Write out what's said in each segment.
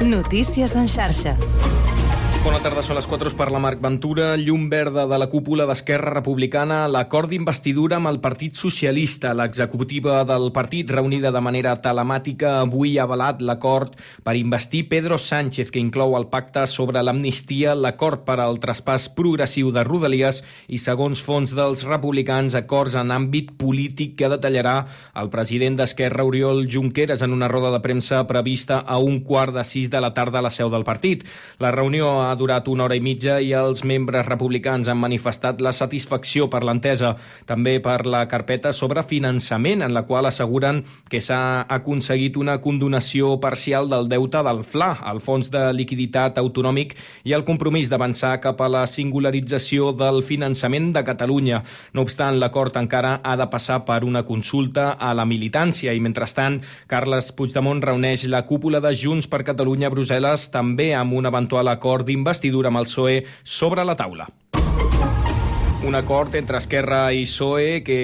Notícies en xarxa. Bona tarda, són les 4 per la Marc Ventura. Llum verda de la cúpula d'Esquerra Republicana, l'acord d'investidura amb el Partit Socialista. L'executiva del partit, reunida de manera telemàtica, avui ha avalat l'acord per investir Pedro Sánchez, que inclou el pacte sobre l'amnistia, l'acord per al traspàs progressiu de Rodalies i, segons fons dels republicans, acords en àmbit polític que detallarà el president d'Esquerra, Oriol Junqueras, en una roda de premsa prevista a un quart de sis de la tarda a la seu del partit. La reunió ha durat una hora i mitja i els membres republicans han manifestat la satisfacció per l'entesa, també per la carpeta sobre finançament, en la qual asseguren que s'ha aconseguit una condonació parcial del deute del FLA, el Fons de Liquiditat Autonòmic, i el compromís d'avançar cap a la singularització del finançament de Catalunya. No obstant, l'acord encara ha de passar per una consulta a la militància i, mentrestant, Carles Puigdemont reuneix la cúpula de Junts per Catalunya a Brussel·les també amb un eventual acord d'investidura investidura amb el PSOE sobre la taula un acord entre Esquerra i PSOE, que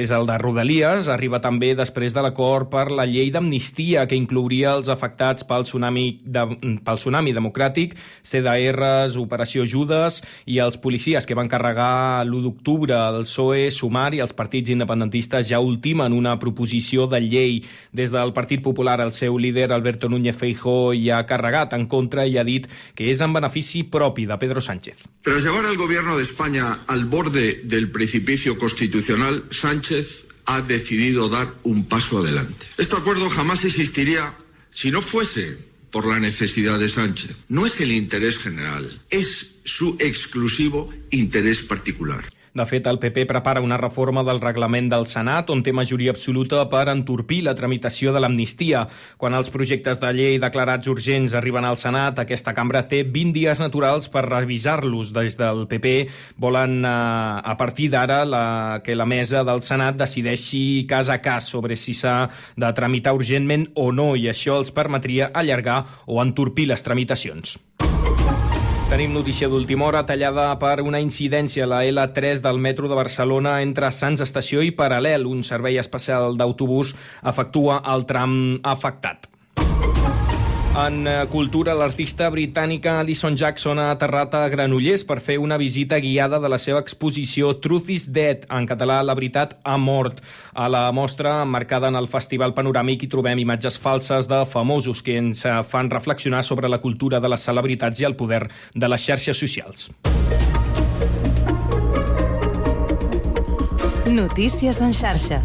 és el de Rodalies, arriba també després de l'acord per la llei d'amnistia, que inclouria els afectats pel tsunami, de, pel tsunami democràtic, CDRs, Operació Judes i els policies que van carregar l'1 d'octubre el PSOE, Sumar i els partits independentistes ja ultimen una proposició de llei. Des del Partit Popular, el seu líder, Alberto Núñez Feijó, ja ha carregat en contra i ha dit que és en benefici propi de Pedro Sánchez. Tras llevar al gobierno de España al borde del precipicio constitucional, Sánchez ha decidido dar un paso adelante. Este acuerdo jamás existiría si no fuese por la necesidad de Sánchez. No es el interés general, es su exclusivo interés particular. De fet, el PP prepara una reforma del reglament del Senat on té majoria absoluta per entorpir la tramitació de l'amnistia. Quan els projectes de llei declarats urgents arriben al Senat, aquesta cambra té 20 dies naturals per revisar-los. Des del PP volen, eh, a partir d'ara, la, que la mesa del Senat decideixi cas a cas sobre si s'ha de tramitar urgentment o no, i això els permetria allargar o entorpir les tramitacions. Tenim notícia d'última hora tallada per una incidència a la L3 del metro de Barcelona entre Sants Estació i Paral·lel. Un servei especial d'autobús efectua el tram afectat. En eh, cultura, l'artista britànica Alison Jackson ha aterrat a Granollers per fer una visita guiada de la seva exposició Truth is Dead, en català La veritat ha mort. A la mostra, marcada en el Festival Panoràmic, hi trobem imatges falses de famosos que ens eh, fan reflexionar sobre la cultura de les celebritats i el poder de les xarxes socials. Notícies en xarxa.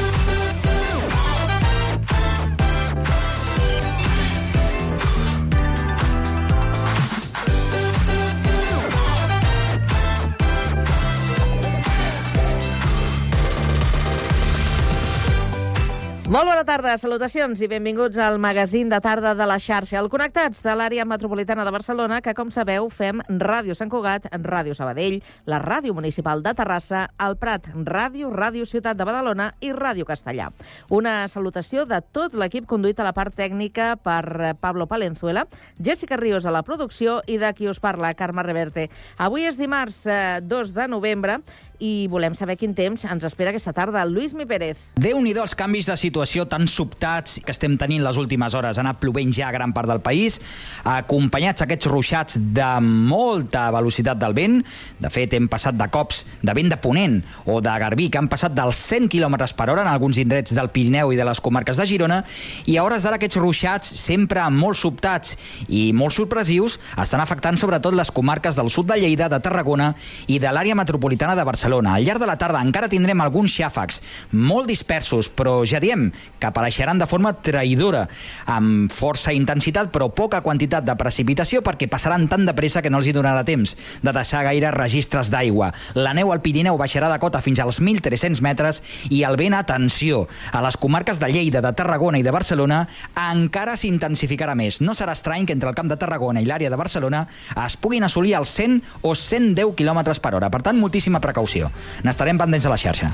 Molt bona tarda, salutacions i benvinguts al magazín de tarda de la xarxa, el Connectats de l'àrea metropolitana de Barcelona, que, com sabeu, fem Ràdio Sant Cugat, Ràdio Sabadell, la Ràdio Municipal de Terrassa, el Prat Ràdio, Ràdio Ciutat de Badalona i Ràdio Castellà. Una salutació de tot l'equip conduït a la part tècnica per Pablo Palenzuela, Jessica Ríos a la producció i de qui us parla, Carme Reverte. Avui és dimarts eh, 2 de novembre i volem saber quin temps ens espera aquesta tarda. Lluís Mi Pérez. Déu-n'hi-do els canvis de situació tan sobtats que estem tenint les últimes hores. Ha anat plovent ja a gran part del país, acompanyats aquests ruixats de molta velocitat del vent. De fet, hem passat de cops de vent de Ponent o de Garbí, que han passat dels 100 km per hora en alguns indrets del Pirineu i de les comarques de Girona, i a hores d'ara aquests ruixats, sempre molt sobtats i molt sorpresius, estan afectant sobretot les comarques del sud de Lleida, de Tarragona i de l'àrea metropolitana de Barcelona Barcelona. Al llarg de la tarda encara tindrem alguns xàfecs molt dispersos, però ja diem que apareixeran de forma traïdora, amb força intensitat però poca quantitat de precipitació perquè passaran tan de pressa que no els hi donarà temps de deixar gaire registres d'aigua. La neu al Pirineu baixarà de cota fins als 1.300 metres i el vent, atenció, a les comarques de Lleida, de Tarragona i de Barcelona encara s'intensificarà més. No serà estrany que entre el camp de Tarragona i l'àrea de Barcelona es puguin assolir els 100 o 110 km per hora. Per tant, moltíssima precaució persecució. N'estarem pendents a la xarxa.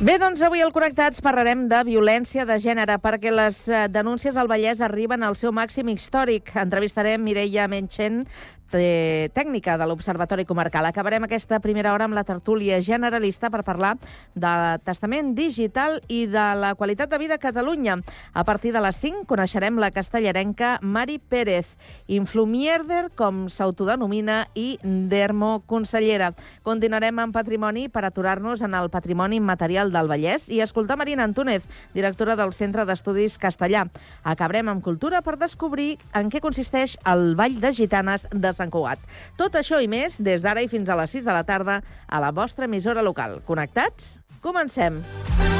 Bé, doncs avui al Connectats parlarem de violència de gènere perquè les eh, denúncies al Vallès arriben al seu màxim històric. Entrevistarem Mireia Menchen, eh, tècnica de l'Observatori Comarcal. Acabarem aquesta primera hora amb la tertúlia generalista per parlar de testament digital i de la qualitat de vida a Catalunya. A partir de les 5 coneixerem la castellarenca Mari Pérez, influmierder, com s'autodenomina, i dermo consellera. Continuarem amb patrimoni per aturar-nos en el patrimoni immaterial del Vallès i escoltar Marina Antúnez, directora del Centre d'Estudis Castellà. Acabarem amb cultura per descobrir en què consisteix el Ball de Gitanes de Sant Cugat. Tot això i més des d'ara i fins a les 6 de la tarda a la vostra emissora local. Connectats? Comencem. Dance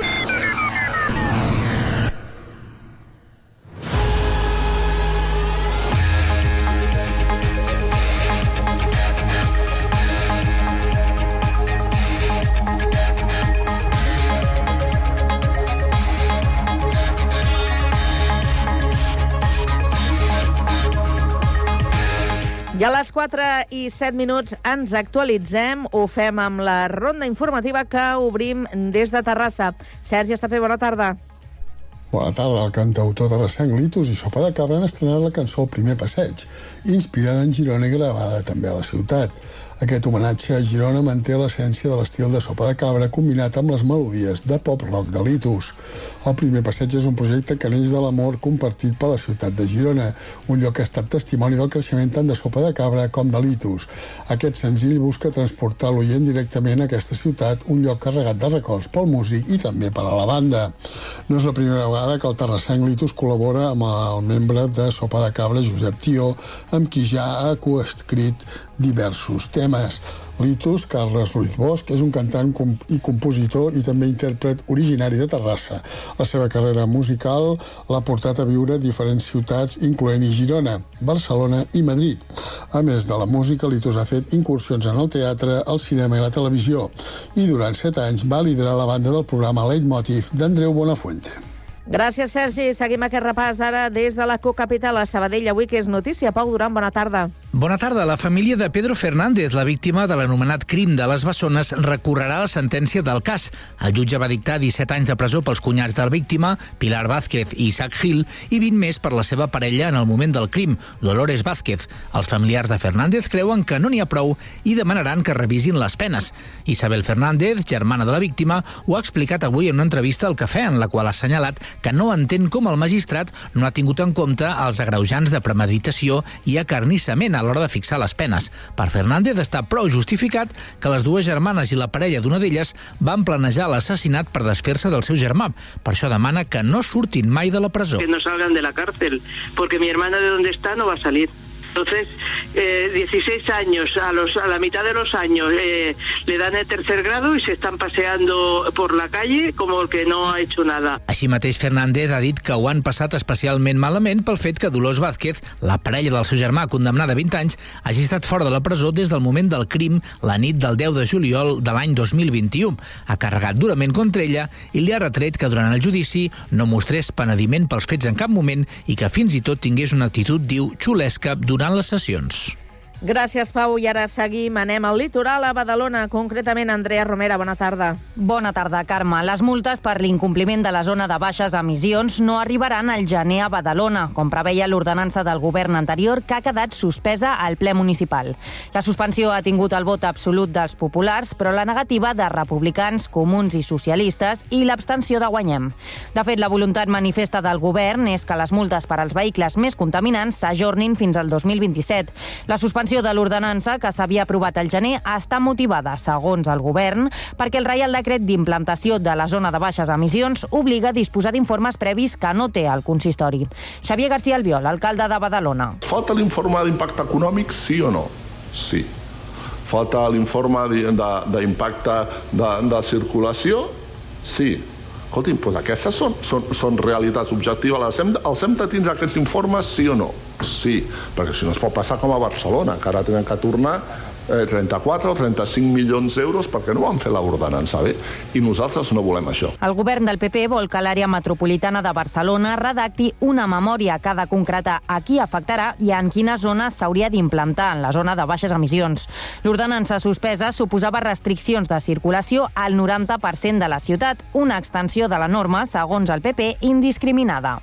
4 i 7 minuts ens actualitzem. Ho fem amb la ronda informativa que obrim des de Terrassa. Sergi Estafé, bona tarda. Bona tarda, el cantautor de Recenc Litus i Sopa de Cabra han estrenat la cançó El primer passeig, inspirada en Girona i gravada també a la ciutat. Aquest homenatge a Girona manté l'essència de l'estil de Sopa de Cabra combinat amb les melodies de pop-rock de Litus. El primer passeig és un projecte que neix de l'amor compartit per la ciutat de Girona, un lloc que ha estat testimoni del creixement tant de Sopa de Cabra com de Litus. Aquest senzill busca transportar l'oient directament a aquesta ciutat, un lloc carregat de records pel músic i també per a la banda. No és la primera vegada que el terrassenc Litus col·labora amb el membre de Sopa de Cabra, Josep Tió, amb qui ja ha coescrit diversos temes. Litus, Carles Ruiz Bosch, és un cantant com- i compositor i també intèrpret originari de Terrassa. La seva carrera musical l'ha portat a viure a diferents ciutats, incloent-hi Girona, Barcelona i Madrid. A més de la música, Litus ha fet incursions en el teatre, el cinema i la televisió i durant set anys va liderar la banda del programa Leitmotiv d'Andreu Bonafuente. Gràcies, Sergi. Seguim aquest repàs ara des de la cocapital a Sabadell. Avui que és notícia. Pau Duran, bona tarda. Bona tarda. La família de Pedro Fernández, la víctima de l'anomenat crim de les Bessones, recorrerà la sentència del cas. El jutge va dictar 17 anys de presó pels cunyats de la víctima, Pilar Vázquez i Isaac Gil, i 20 més per la seva parella en el moment del crim, Dolores Vázquez. Els familiars de Fernández creuen que no n'hi ha prou i demanaran que revisin les penes. Isabel Fernández, germana de la víctima, ho ha explicat avui en una entrevista al Cafè, en la qual ha assenyalat que no entén com el magistrat no ha tingut en compte els agreujants de premeditació i acarnissament a l'hora de fixar les penes. Per Fernández està prou justificat que les dues germanes i la parella d'una d'elles van planejar l'assassinat per desfer-se del seu germà. Per això demana que no surtin mai de la presó. que no salgan de la cárcel, porque mi hermana de donde está no va a salir. Entonces, eh, 16 años, a, los, a la mitad de los años eh, le dan el tercer grado y se están paseando por la calle como el que no ha hecho nada. Així mateix, Fernández ha dit que ho han passat especialment malament pel fet que Dolors Vázquez, la parella del seu germà condemnada a 20 anys, hagi estat fora de la presó des del moment del crim la nit del 10 de juliol de l'any 2021. Ha carregat durament contra ella i li ha retret que durant el judici no mostrés penediment pels fets en cap moment i que fins i tot tingués una actitud, diu, xulesca durant les sessions. Gràcies, Pau. I ara seguim. Anem al litoral, a Badalona. Concretament, Andrea Romera, bona tarda. Bona tarda, Carme. Les multes per l'incompliment de la zona de baixes emissions no arribaran al gener a Badalona, com preveia l'ordenança del govern anterior que ha quedat suspesa al ple municipal. La suspensió ha tingut el vot absolut dels populars, però la negativa de republicans, comuns i socialistes i l'abstenció de Guanyem. De fet, la voluntat manifesta del govern és que les multes per als vehicles més contaminants s'ajornin fins al 2027. La suspensió de l'ordenança, que s'havia aprovat al gener, està motivada, segons el govern, perquè el Reial Decret d'implantació de la zona de baixes emissions obliga a disposar d'informes previs que no té el consistori. Xavier García Albiol, alcalde de Badalona. Falta l'informe d'impacte econòmic, sí o no? Sí. Falta l'informe de- de- d'impacte de, de circulació? Sí. Escolti'm, doncs aquestes són, són, són realitats objectives. Els hem, els hem de tindre aquests informes, sí o no? Sí, perquè si no es pot passar com a Barcelona, que ara tenen que tornar eh, 34 o 35 milions d'euros perquè no van fer l'ordenança bé. I nosaltres no volem això. El govern del PP vol que l'àrea metropolitana de Barcelona redacti una memòria que ha de concretar a qui afectarà i en quines zones s'hauria d'implantar en la zona de baixes emissions. L'ordenança suspesa suposava restriccions de circulació al 90% de la ciutat, una extensió de la norma, segons el PP, indiscriminada.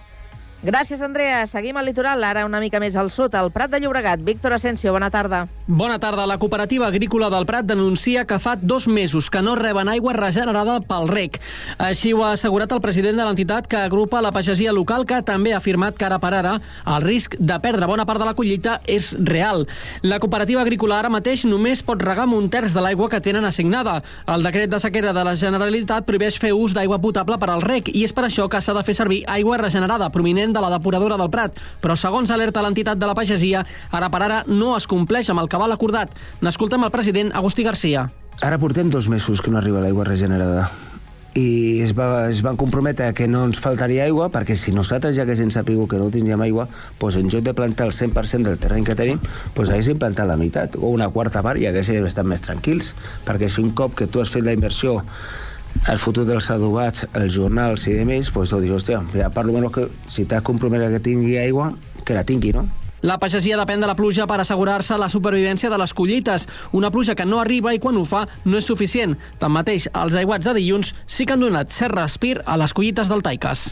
Gràcies, Andrea. Seguim al litoral, ara una mica més al sud, al Prat de Llobregat. Víctor Asensio, bona tarda. Bona tarda. La cooperativa agrícola del Prat denuncia que fa dos mesos que no reben aigua regenerada pel rec. Així ho ha assegurat el president de l'entitat que agrupa la pagesia local, que també ha afirmat que ara per ara el risc de perdre bona part de la collita és real. La cooperativa agrícola ara mateix només pot regar amb un terç de l'aigua que tenen assignada. El decret de sequera de la Generalitat prohibeix fer ús d'aigua potable per al rec i és per això que s'ha de fer servir aigua regenerada prominent de la depuradora del Prat. Però segons alerta l'entitat de la pagesia, ara per ara no es compleix amb el cabal acordat. N'escoltem el president Agustí Garcia. Ara portem dos mesos que no arriba l'aigua regenerada i es, va, es van comprometre que no ens faltaria aigua perquè si nosaltres ja haguéssim sapigut que no tindríem aigua doncs en lloc de plantar el 100% del terreny que tenim doncs haguéssim plantat la meitat o una quarta part i haguéssim estat més tranquils perquè si un cop que tu has fet la inversió el futur dels adobats, els jornals i demés, doncs tu dius, hòstia, ja per almenys que si t'has compromès que tingui aigua, que la tingui, no? La pagesia depèn de la pluja per assegurar-se la supervivència de les collites. Una pluja que no arriba i quan ho fa no és suficient. Tanmateix, els aiguats de dilluns sí que han donat cert respir a les collites del Taicas.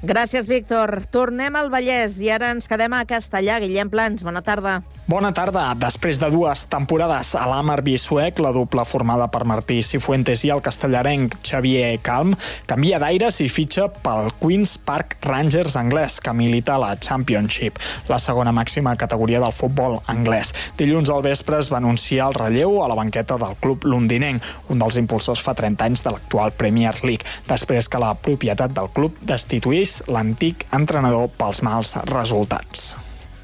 Gràcies, Víctor. Tornem al Vallès i ara ens quedem a Castellà. Guillem Plans, bona tarda. Bona tarda. Després de dues temporades a l'Amarby suec, la dupla formada per Martí Cifuentes i el castellarenc Xavier Calm canvia d'aires i fitxa pel Queen's Park Rangers anglès, que milita a la Championship, la segona màxima categoria del futbol anglès. Dilluns al vespre es va anunciar el relleu a la banqueta del club londinenc, un dels impulsors fa 30 anys de l'actual Premier League, després que la propietat del club destituís l'antic entrenador pels mals resultats.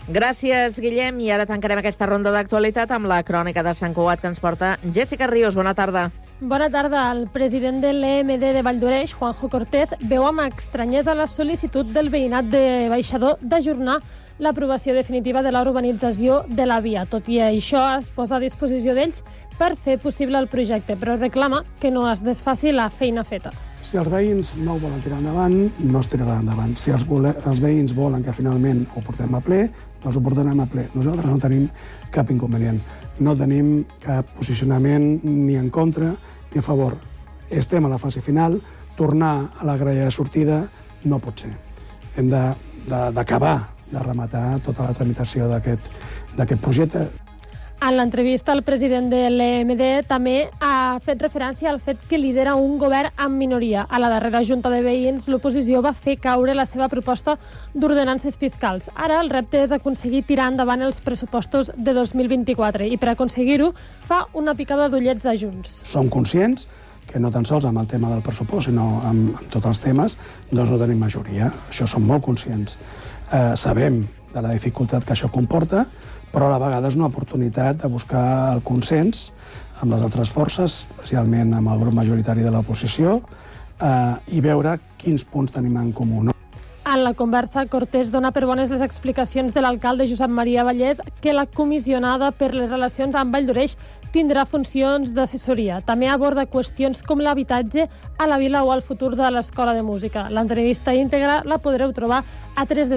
Gràcies, Guillem. I ara tancarem aquesta ronda d'actualitat amb la crònica de Sant Cugat que ens porta Jessica Ríos. Bona tarda. Bona tarda. El president de l'EMD de Valldoreix, Juanjo Cortés, veu amb estranyesa la sol·licitud del veïnat de Baixador d'ajornar l'aprovació definitiva de la urbanització de la via. Tot i això, es posa a disposició d'ells per fer possible el projecte, però reclama que no es desfaci la feina feta. Si els veïns no ho volen tirar endavant, no es tirarà endavant. Si els, vole, els veïns volen que finalment ho portem a ple, doncs ho portarem a ple. Nosaltres no tenim cap inconvenient. No tenim cap posicionament ni en contra ni a favor. Estem a la fase final, tornar a la grella de sortida no pot ser. Hem d'acabar de, de, de rematar tota la tramitació d'aquest projecte. En l'entrevista, el president de l'EMD també ha fet referència al fet que lidera un govern amb minoria. A la darrera Junta de Veïns, l'oposició va fer caure la seva proposta d'ordenances fiscals. Ara el repte és aconseguir tirar endavant els pressupostos de 2024 i per aconseguir-ho fa una picada d'ullets a Junts. Som conscients que no tan sols amb el tema del pressupost, sinó amb, amb tots els temes, doncs no tenim majoria. Això som molt conscients. Eh, sabem de la dificultat que això comporta, però a la vegada és una oportunitat de buscar el consens amb les altres forces, especialment amb el grup majoritari de l'oposició, eh, i veure quins punts tenim en comú. No? En la conversa, Cortés dona per bones les explicacions de l'alcalde Josep Maria Vallès que la comissionada per les relacions amb Valldoreix tindrà funcions d'assessoria. També aborda qüestions com l'habitatge a la vila o el futur de l'Escola de Música. L'entrevista íntegra la podreu trobar a www.cugat.cat.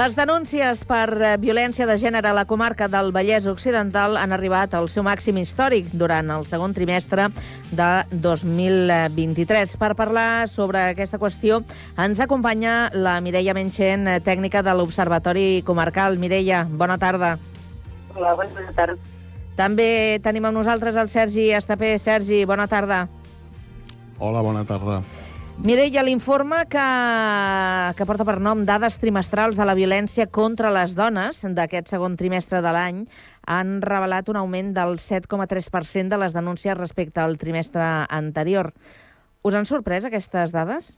Les denúncies per eh, violència de gènere a la comarca del Vallès Occidental han arribat al seu màxim històric durant el segon trimestre de 2023. Per parlar sobre aquesta qüestió ens acompanya la Mireia Menchen, eh, tècnica de l'Observatori Comarcal. Mireia, bona tarda. Hola, bona tarda. També tenim amb nosaltres el Sergi Estapé. Sergi, bona tarda. Hola, bona tarda. Mireia, l'informe que, que porta per nom Dades trimestrals de la violència contra les dones d'aquest segon trimestre de l'any han revelat un augment del 7,3% de les denúncies respecte al trimestre anterior. Us han sorprès aquestes dades?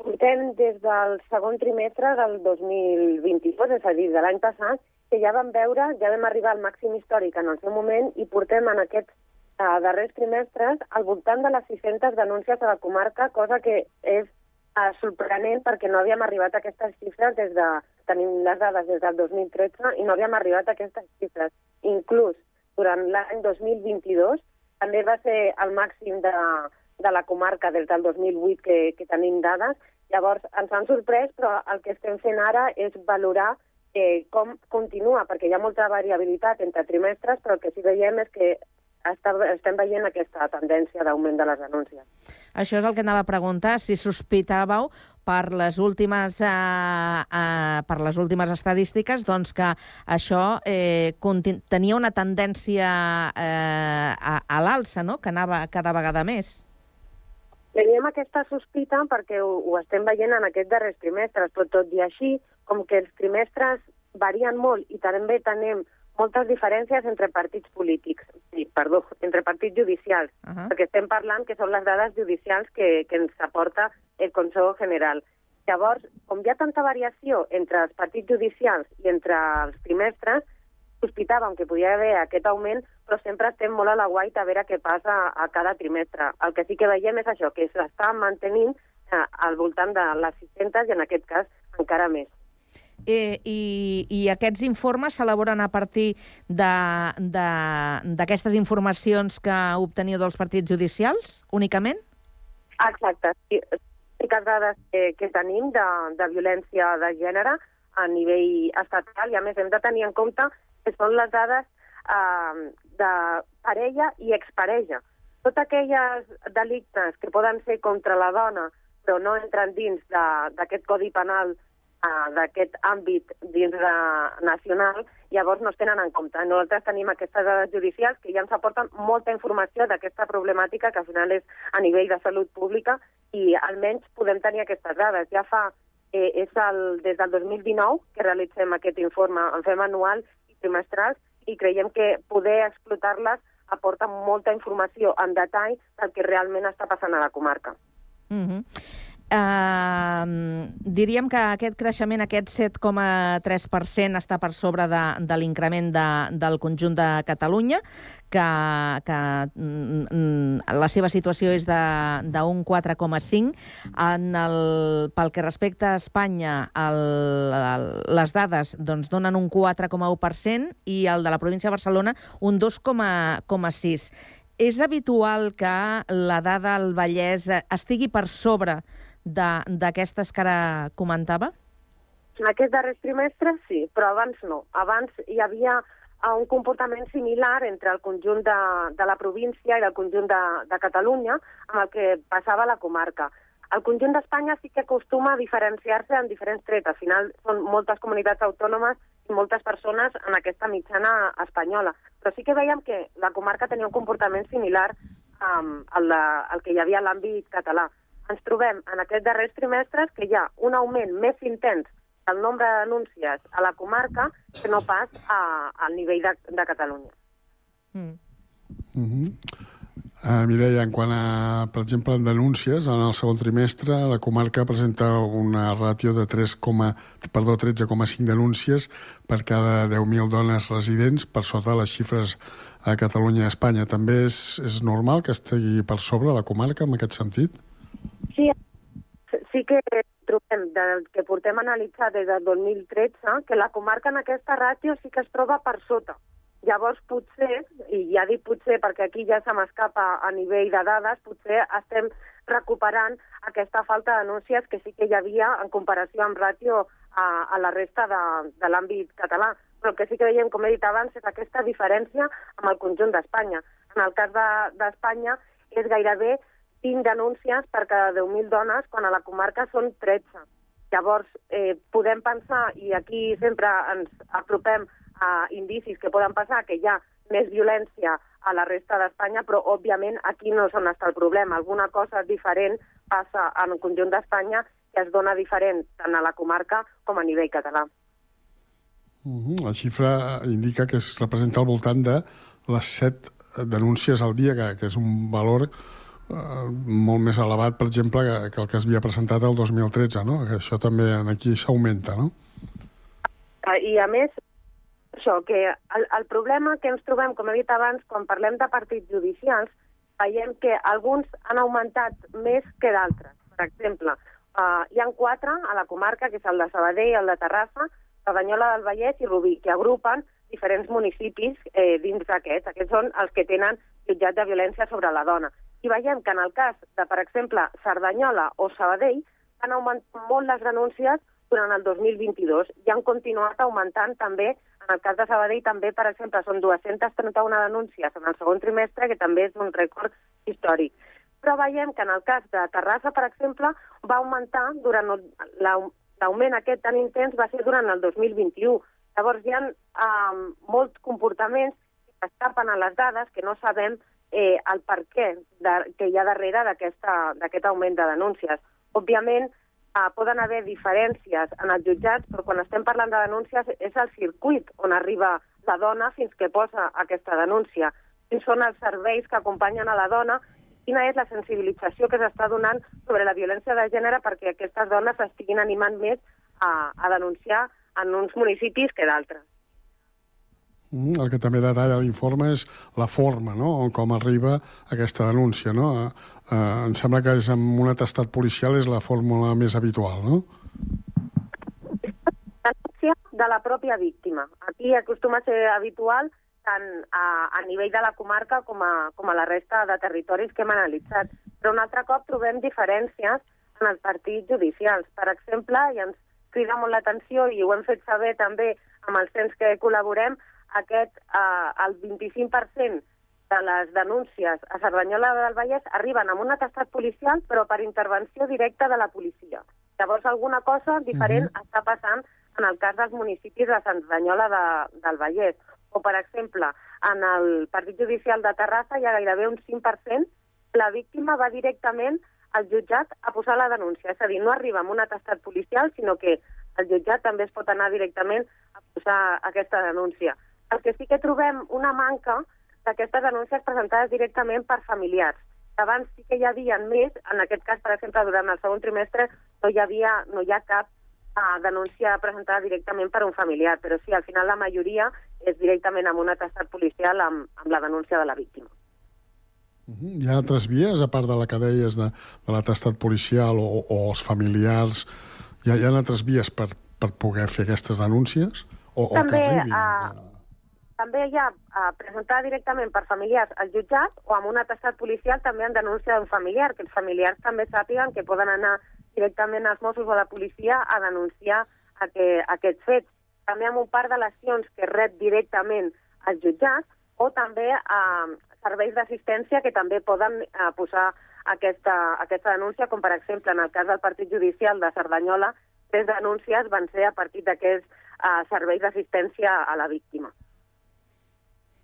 Portem des del segon trimestre del 2022, és a dir, de l'any passat, que ja vam veure, ja vam arribar al màxim històric en el seu moment i portem en aquests uh, darrers trimestres al voltant de les 600 denúncies a la comarca, cosa que és uh, sorprenent perquè no havíem arribat a aquestes xifres des de... Tenim les dades des del 2013 i no havíem arribat a aquestes xifres. Inclús durant l'any 2022 també va ser el màxim de, de la comarca des del 2008 que, que tenim dades. Llavors, ens han sorprès, però el que estem fent ara és valorar eh, com continua, perquè hi ha molta variabilitat entre trimestres, però el que sí veiem és que està, estem veient aquesta tendència d'augment de les denúncies. Això és el que anava a preguntar, si sospitàveu per les últimes, eh, eh, per les últimes estadístiques doncs que això eh, tenia una tendència eh, a, a l'alça, no? que anava cada vegada més. Teníem aquesta sospita perquè ho, ho estem veient en aquests darrers trimestres, però tot i així, com que els trimestres varien molt i també tenim moltes diferències entre partits polítics, sí, perdó, entre partits judicials, uh -huh. perquè estem parlant que són les dades judicials que, que ens aporta el Consejo General. Llavors, com hi ha tanta variació entre els partits judicials i entre els trimestres, sospitàvem que podia haver aquest augment, però sempre estem molt a la guaita a veure què passa a cada trimestre. El que sí que veiem és això, que s'està mantenint eh, al voltant de les 600 i en aquest cas encara més. Eh, i, I aquests informes s'elaboren a partir d'aquestes informacions que obteniu dels partits judicials, únicament? Exacte. Sí, les dades que, que tenim de, de violència de gènere a nivell estatal i, a més, hem de tenir en compte que són les dades eh, de parella i exparella. Tots aquelles delictes que poden ser contra la dona però no entren dins d'aquest codi penal uh, d'aquest àmbit dins de nacional, llavors no es tenen en compte. Nosaltres tenim aquestes dades judicials que ja ens aporten molta informació d'aquesta problemàtica que al final és a nivell de salut pública i almenys podem tenir aquestes dades. Ja fa, eh, és el, des del 2019 que realitzem aquest informe, en fem anual i trimestral i creiem que poder explotar-les aporta molta informació en detall del que realment està passant a la comarca. Mm -hmm. Uh, diríem que aquest creixement, aquest 7,3%, està per sobre de, de l'increment de, del conjunt de Catalunya, que, que mm, la seva situació és d'un 4,5. Pel que respecta a Espanya, el, el, les dades doncs, donen un 4,1% i el de la província de Barcelona un 2,6%. És habitual que la dada al Vallès estigui per sobre d'aquestes que ara comentava? En aquests darrers trimestres sí, però abans no. Abans hi havia eh, un comportament similar entre el conjunt de, de la província i el conjunt de, de Catalunya amb el que passava a la comarca. El conjunt d'Espanya sí que acostuma a diferenciar-se en diferents trets. Al final són moltes comunitats autònomes i moltes persones en aquesta mitjana espanyola. Però sí que veiem que la comarca tenia un comportament similar um, al, de, al que hi havia a l'àmbit català. Ens trobem en aquests darrers trimestres que hi ha un augment més intens del nombre de denúncies a la comarca que no pas a, al nivell de, de Catalunya. Mm. Uh -huh. uh, Mireia, en quant a, per exemple, en denúncies, en el segon trimestre la comarca presenta una ràtio de 3, perdó, 13,5 denúncies per cada 10.000 dones residents per sota de les xifres a Catalunya i a Espanya. També és, és normal que estigui per sobre la comarca en aquest sentit? Sí, sí que trobem del que portem analitzat des del 2013 que la comarca en aquesta ràtio sí que es troba per sota. Llavors, potser, i ja dic potser perquè aquí ja se m'escapa a nivell de dades, potser estem recuperant aquesta falta de denúncies que sí que hi havia en comparació amb ràtio a, a la resta de, de l'àmbit català. Però el que sí que veiem, com he dit abans, és aquesta diferència amb el conjunt d'Espanya. En el cas d'Espanya de, és gairebé 20 denúncies per cada 10.000 dones, quan a la comarca són 13. Llavors, eh, podem pensar, i aquí sempre ens apropem a indicis que poden passar, que hi ha més violència a la resta d'Espanya, però òbviament aquí no és on està el problema. Alguna cosa diferent passa en el conjunt d'Espanya que es dona diferent tant a la comarca com a nivell català. Uh -huh. La xifra indica que es representa al voltant de les 7 denúncies al dia, que, que és un valor molt més elevat, per exemple, que, que el que es havia presentat el 2013, no? Que això també aquí s'augmenta, no? Ah, I a més, això, que el, el problema que ens trobem, com he dit abans, quan parlem de partits judicials, veiem que alguns han augmentat més que d'altres. Per exemple, uh, hi han quatre a la comarca, que és el de Sabadell, el de Terrassa, Cerdanyola del Vallès i Rubí, que agrupen diferents municipis eh, dins d'aquests. Aquests són els que tenen jutjat de violència sobre la dona. I veiem que en el cas de, per exemple, Cerdanyola o Sabadell, han augmentat molt les denúncies durant el 2022 i han continuat augmentant també, en el cas de Sabadell també, per exemple, són 231 denúncies en el segon trimestre, que també és un rècord històric. Però veiem que en el cas de Terrassa, per exemple, va augmentar durant l'augment aquest tan intens va ser durant el 2021. Llavors hi ha um, molts comportaments que escapen a les dades que no sabem eh, el per què de, que hi ha darrere d'aquest augment de denúncies. Òbviament, eh, poden haver diferències en els jutjats, però quan estem parlant de denúncies és el circuit on arriba la dona fins que posa aquesta denúncia. Quins són els serveis que acompanyen a la dona quina és la sensibilització que s'està donant sobre la violència de gènere perquè aquestes dones estiguin animant més a, a denunciar en uns municipis que d'altres. Mm, el que també detalla l'informe és la forma, no?, on com arriba aquesta denúncia, no? Eh, eh, em sembla que és amb un atestat policial és la fórmula més habitual, no? Denúncia de la pròpia víctima. Aquí acostuma a ser habitual tant a, a nivell de la comarca com a, com a la resta de territoris que hem analitzat. Però un altre cop trobem diferències en els partits judicials. Per exemple, i ens crida molt l'atenció, i ho hem fet saber també amb els temps que col·laborem, aquest, eh, el 25% de les denúncies a Cerdanyola del Vallès arriben amb un atestat policial, però per intervenció directa de la policia. Llavors, alguna cosa diferent uh -huh. està passant en el cas dels municipis de Cerdanyola de, del Vallès. O, per exemple, en el Partit Judicial de Terrassa hi ha gairebé un 5%, la víctima va directament al jutjat a posar la denúncia. És a dir, no arriba amb un atestat policial, sinó que el jutjat també es pot anar directament a posar aquesta denúncia. El que sí que trobem una manca d'aquestes denúncies presentades directament per familiars. Abans sí que hi havia més, en aquest cas, per exemple, durant el segon trimestre no hi havia, no hi ha cap uh, denúncia presentada directament per un familiar, però sí, al final la majoria és directament amb un atestat policial amb, amb la denúncia de la víctima. Hi ha altres vies, a part de la que deies de, de l'atestat policial o, o els familiars, hi ha, hi ha altres vies per, per poder fer aquestes denúncies? O, o també, que arribin? Uh, també hi ha uh, presentada directament per familiars al jutjat o amb un atestat policial també en denúncia d'un familiar, que els familiars també sàpiguen que poden anar directament als Mossos o a la policia a denunciar aquest, aquests fets. També amb un part de lesions que rep directament als jutjats o també a uh, serveis d'assistència que també poden uh, posar aquesta, aquesta denúncia, com per exemple en el cas del Partit Judicial de Cerdanyola, tres denúncies van ser a partir d'aquests uh, serveis d'assistència a la víctima.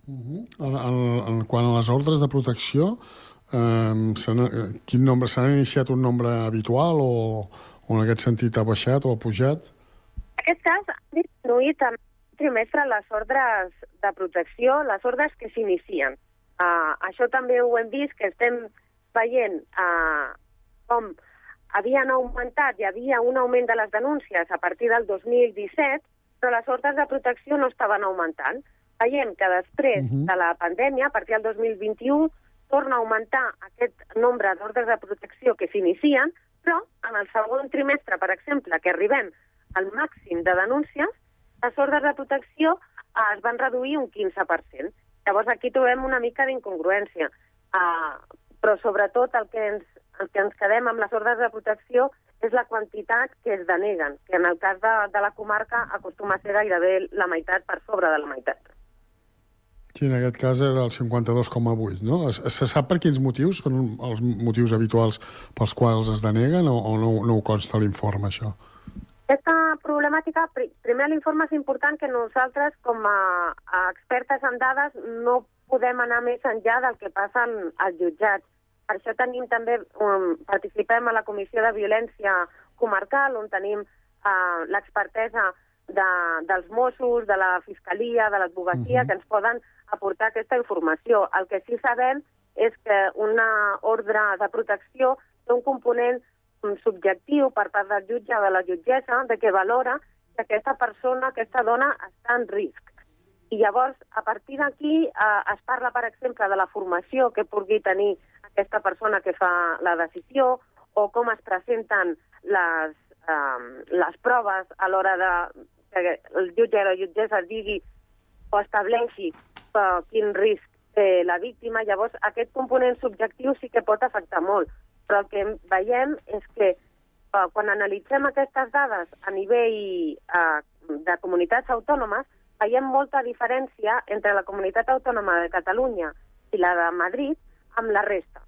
Uh -huh. en, en, quant a les ordres de protecció, eh, s'han- quin nombre s'ha iniciat un nombre habitual o, o en aquest sentit ha baixat o ha pujat? En aquest cas, han disminuït en trimestre les ordres de protecció, les ordres que s'inicien. Uh, això també ho hem vist, que estem veient uh, com havien augmentat, hi havia un augment de les denúncies a partir del 2017, però les ordres de protecció no estaven augmentant. Veiem que després uh -huh. de la pandèmia, a partir del 2021, torna a augmentar aquest nombre d'ordres de protecció que s'inicien, però en el segon trimestre, per exemple, que arribem al màxim de denúncies, les ordres de protecció eh, es van reduir un 15%. Llavors aquí trobem una mica d'incongruència. Uh, però sobretot el que, ens, el que ens quedem amb les ordres de protecció és la quantitat que es deneguen, que en el cas de, de la comarca acostuma a ser gairebé la meitat per sobre de la meitat. Sí, en aquest cas era el 52,8, no? Se sap per quins motius són els motius habituals pels quals es deneguen o, o no, no ho consta l'informe, això? Aquesta problemàtica, pri- primer l'informe és important que nosaltres, com a, a expertes en dades, no podem anar més enllà del que passa als jutjats. Per això tenim també, um, participem a la Comissió de Violència Comarcal, on tenim uh, l'expertesa de, dels Mossos, de la Fiscalia, de l'advocacia, que ens poden aportar aquesta informació. El que sí sabem és que una ordre de protecció té un component mm, subjectiu per part del jutge o de la jutgessa de que valora que aquesta persona, aquesta dona, està en risc. I llavors, a partir d'aquí, eh, es parla, per exemple, de la formació que pugui tenir aquesta persona que fa la decisió o com es presenten les, eh, les proves a l'hora de que el jutge o la jutgessa digui o estableixi eh, quin risc té la víctima. Llavors, aquest component subjectiu sí que pot afectar molt. Però el que veiem és que eh, quan analitzem aquestes dades a nivell eh, de comunitats autònomes, veiem molta diferència entre la comunitat autònoma de Catalunya i la de Madrid amb la resta.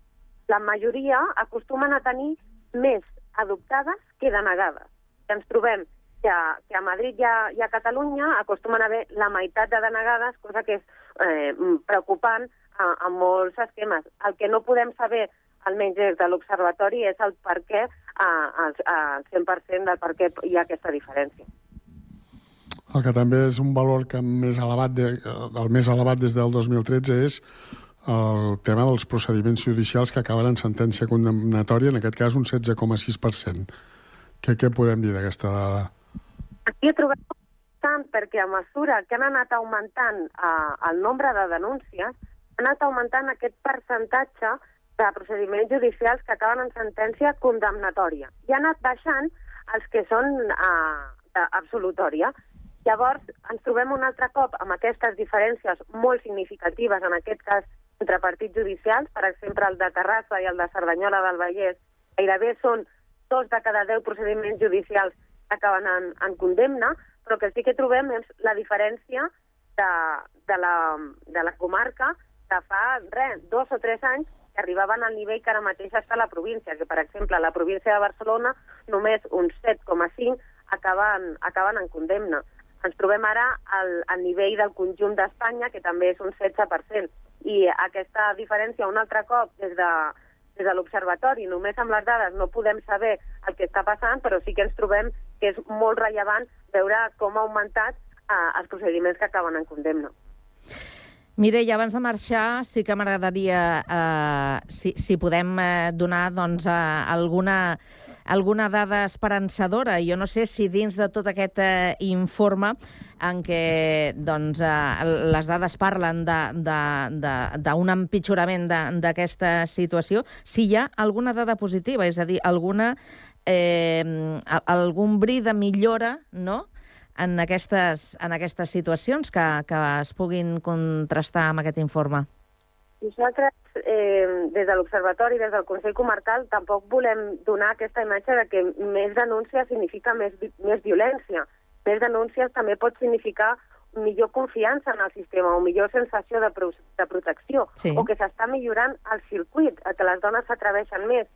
La majoria acostumen a tenir més adoptades que denegades. I ens trobem que que a Madrid i a, i a Catalunya acostumen a haver la meitat de denegades, cosa que és eh, preocupant a, a molts esquemes. El que no podem saber, almenys des de l'Observatori, és el per què, al 100% del per què hi ha aquesta diferència. El que també és un valor que més elevat de, el més elevat des del 2013 és el tema dels procediments judicials que acaben en sentència condemnatòria, en aquest cas un 16,6%. Què, què podem dir d'aquesta dada? Aquí he trobat tant perquè a mesura que han anat augmentant eh, el nombre de denúncies, ha anat augmentant aquest percentatge de procediments judicials que acaben en sentència condemnatòria. I ha anat baixant els que són eh, absolutòria. Llavors, ens trobem un altre cop amb aquestes diferències molt significatives, en aquest cas, entre partits judicials, per exemple, el de Terrassa i el de Cerdanyola del Vallès, gairebé són dos de cada deu procediments judicials que acaben en, en condemna, però que sí que trobem és la diferència de, de, la, de la comarca que fa, res, dos o tres anys que arribaven al nivell que ara mateix està la província, que, per exemple, la província de Barcelona només un 7,5 acaben, acaben en condemna. Ens trobem ara al, al nivell del conjunt d'Espanya, que també és un 16%. I aquesta diferència, un altre cop, des de, des de l'Observatori, només amb les dades no podem saber el que està passant, però sí que ens trobem que és molt rellevant veure com ha augmentat eh, els procediments que acaben en condemna. Mireia, abans de marxar, sí que m'agradaria eh, si, si podem eh, donar doncs, eh, alguna, alguna dada esperançadora. Jo no sé si dins de tot aquest eh, informe en què doncs, eh, les dades parlen d'un empitjorament d'aquesta situació, si hi ha alguna dada positiva, és a dir, alguna, eh, algun bri de millora, no?, en aquestes, en aquestes situacions que, que es puguin contrastar amb aquest informe? Nosaltres, eh, des de l'Observatori, des del Consell Comarcal, tampoc volem donar aquesta imatge de que més denúncia significa més, més violència. Més denúncies també pot significar millor confiança en el sistema o millor sensació de, pro de protecció Sí. o que s'està millorant el circuit, que les dones s'atreveixen més.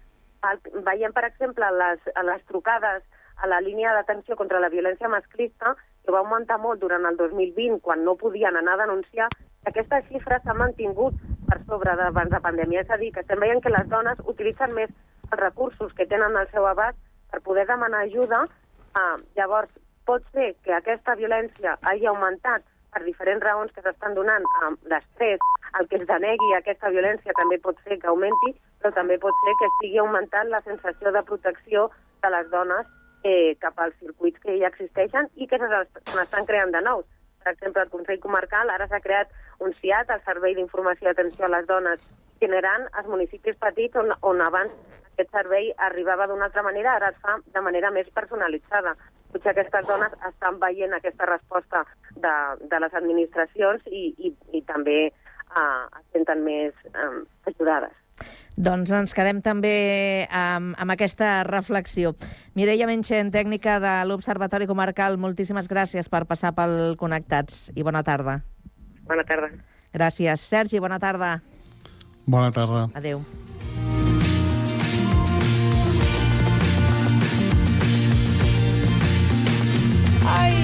Veiem, per exemple, les, les trucades a la línia d'atenció contra la violència masclista, que va augmentar molt durant el 2020, quan no podien anar a denunciar, i aquestes xifres s'han mantingut per sobre d'abans de pandèmia. És a dir, que estem veient que les dones utilitzen més els recursos que tenen al seu abast per poder demanar ajuda. Uh, llavors, pot ser que aquesta violència hagi augmentat per diferents raons que s'estan donant l'estrès, el que es denegui aquesta violència també pot ser que augmenti, però també pot ser que estigui augmentant la sensació de protecció de les dones eh, cap als circuits que ja existeixen i que se n'estan creant de nous. Per exemple, al Consell Comarcal ara s'ha creat un CIAT, el Servei d'Informació i Atenció a les Dones itinerant als municipis petits on, on abans aquest servei arribava d'una altra manera, ara es fa de manera més personalitzada. Potser aquestes dones estan veient aquesta resposta de, de les administracions i, i, i també eh, es senten més eh, ajudades. Doncs ens quedem també amb, amb aquesta reflexió. Mireia Menchen, tècnica de l'Observatori Comarcal, moltíssimes gràcies per passar pel Connectats i bona tarda. Bona tarda. Gràcies. Sergi, bona tarda. Bona tarda. Adéu. Ai!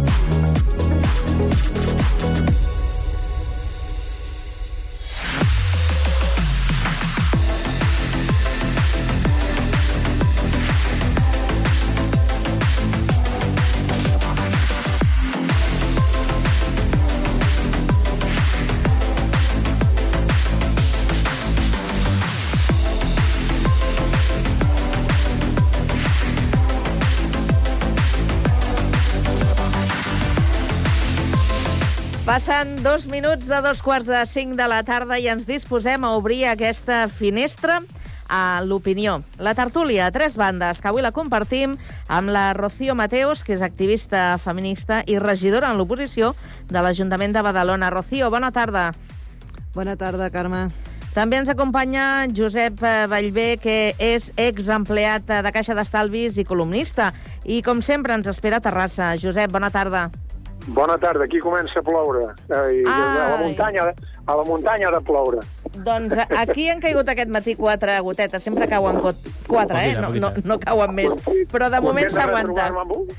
Passen dos minuts de dos quarts de cinc de la tarda i ens disposem a obrir aquesta finestra a l'opinió. La tertúlia a tres bandes, que avui la compartim amb la Rocío Mateos, que és activista feminista i regidora en l'oposició de l'Ajuntament de Badalona. Rocío, bona tarda. Bona tarda, Carme. També ens acompanya Josep eh, Vallvé, que és exempleat eh, de Caixa d'Estalvis i columnista. I, com sempre, ens espera a Terrassa. Josep, bona tarda. Bona tarda, aquí comença a ploure. Eh, a, la muntanya, a la muntanya ha de ploure. Doncs a- aquí han caigut aquest matí quatre gotetes. Sempre cauen quatre, eh? No, no, no cauen més. Però de moment s'aguanta.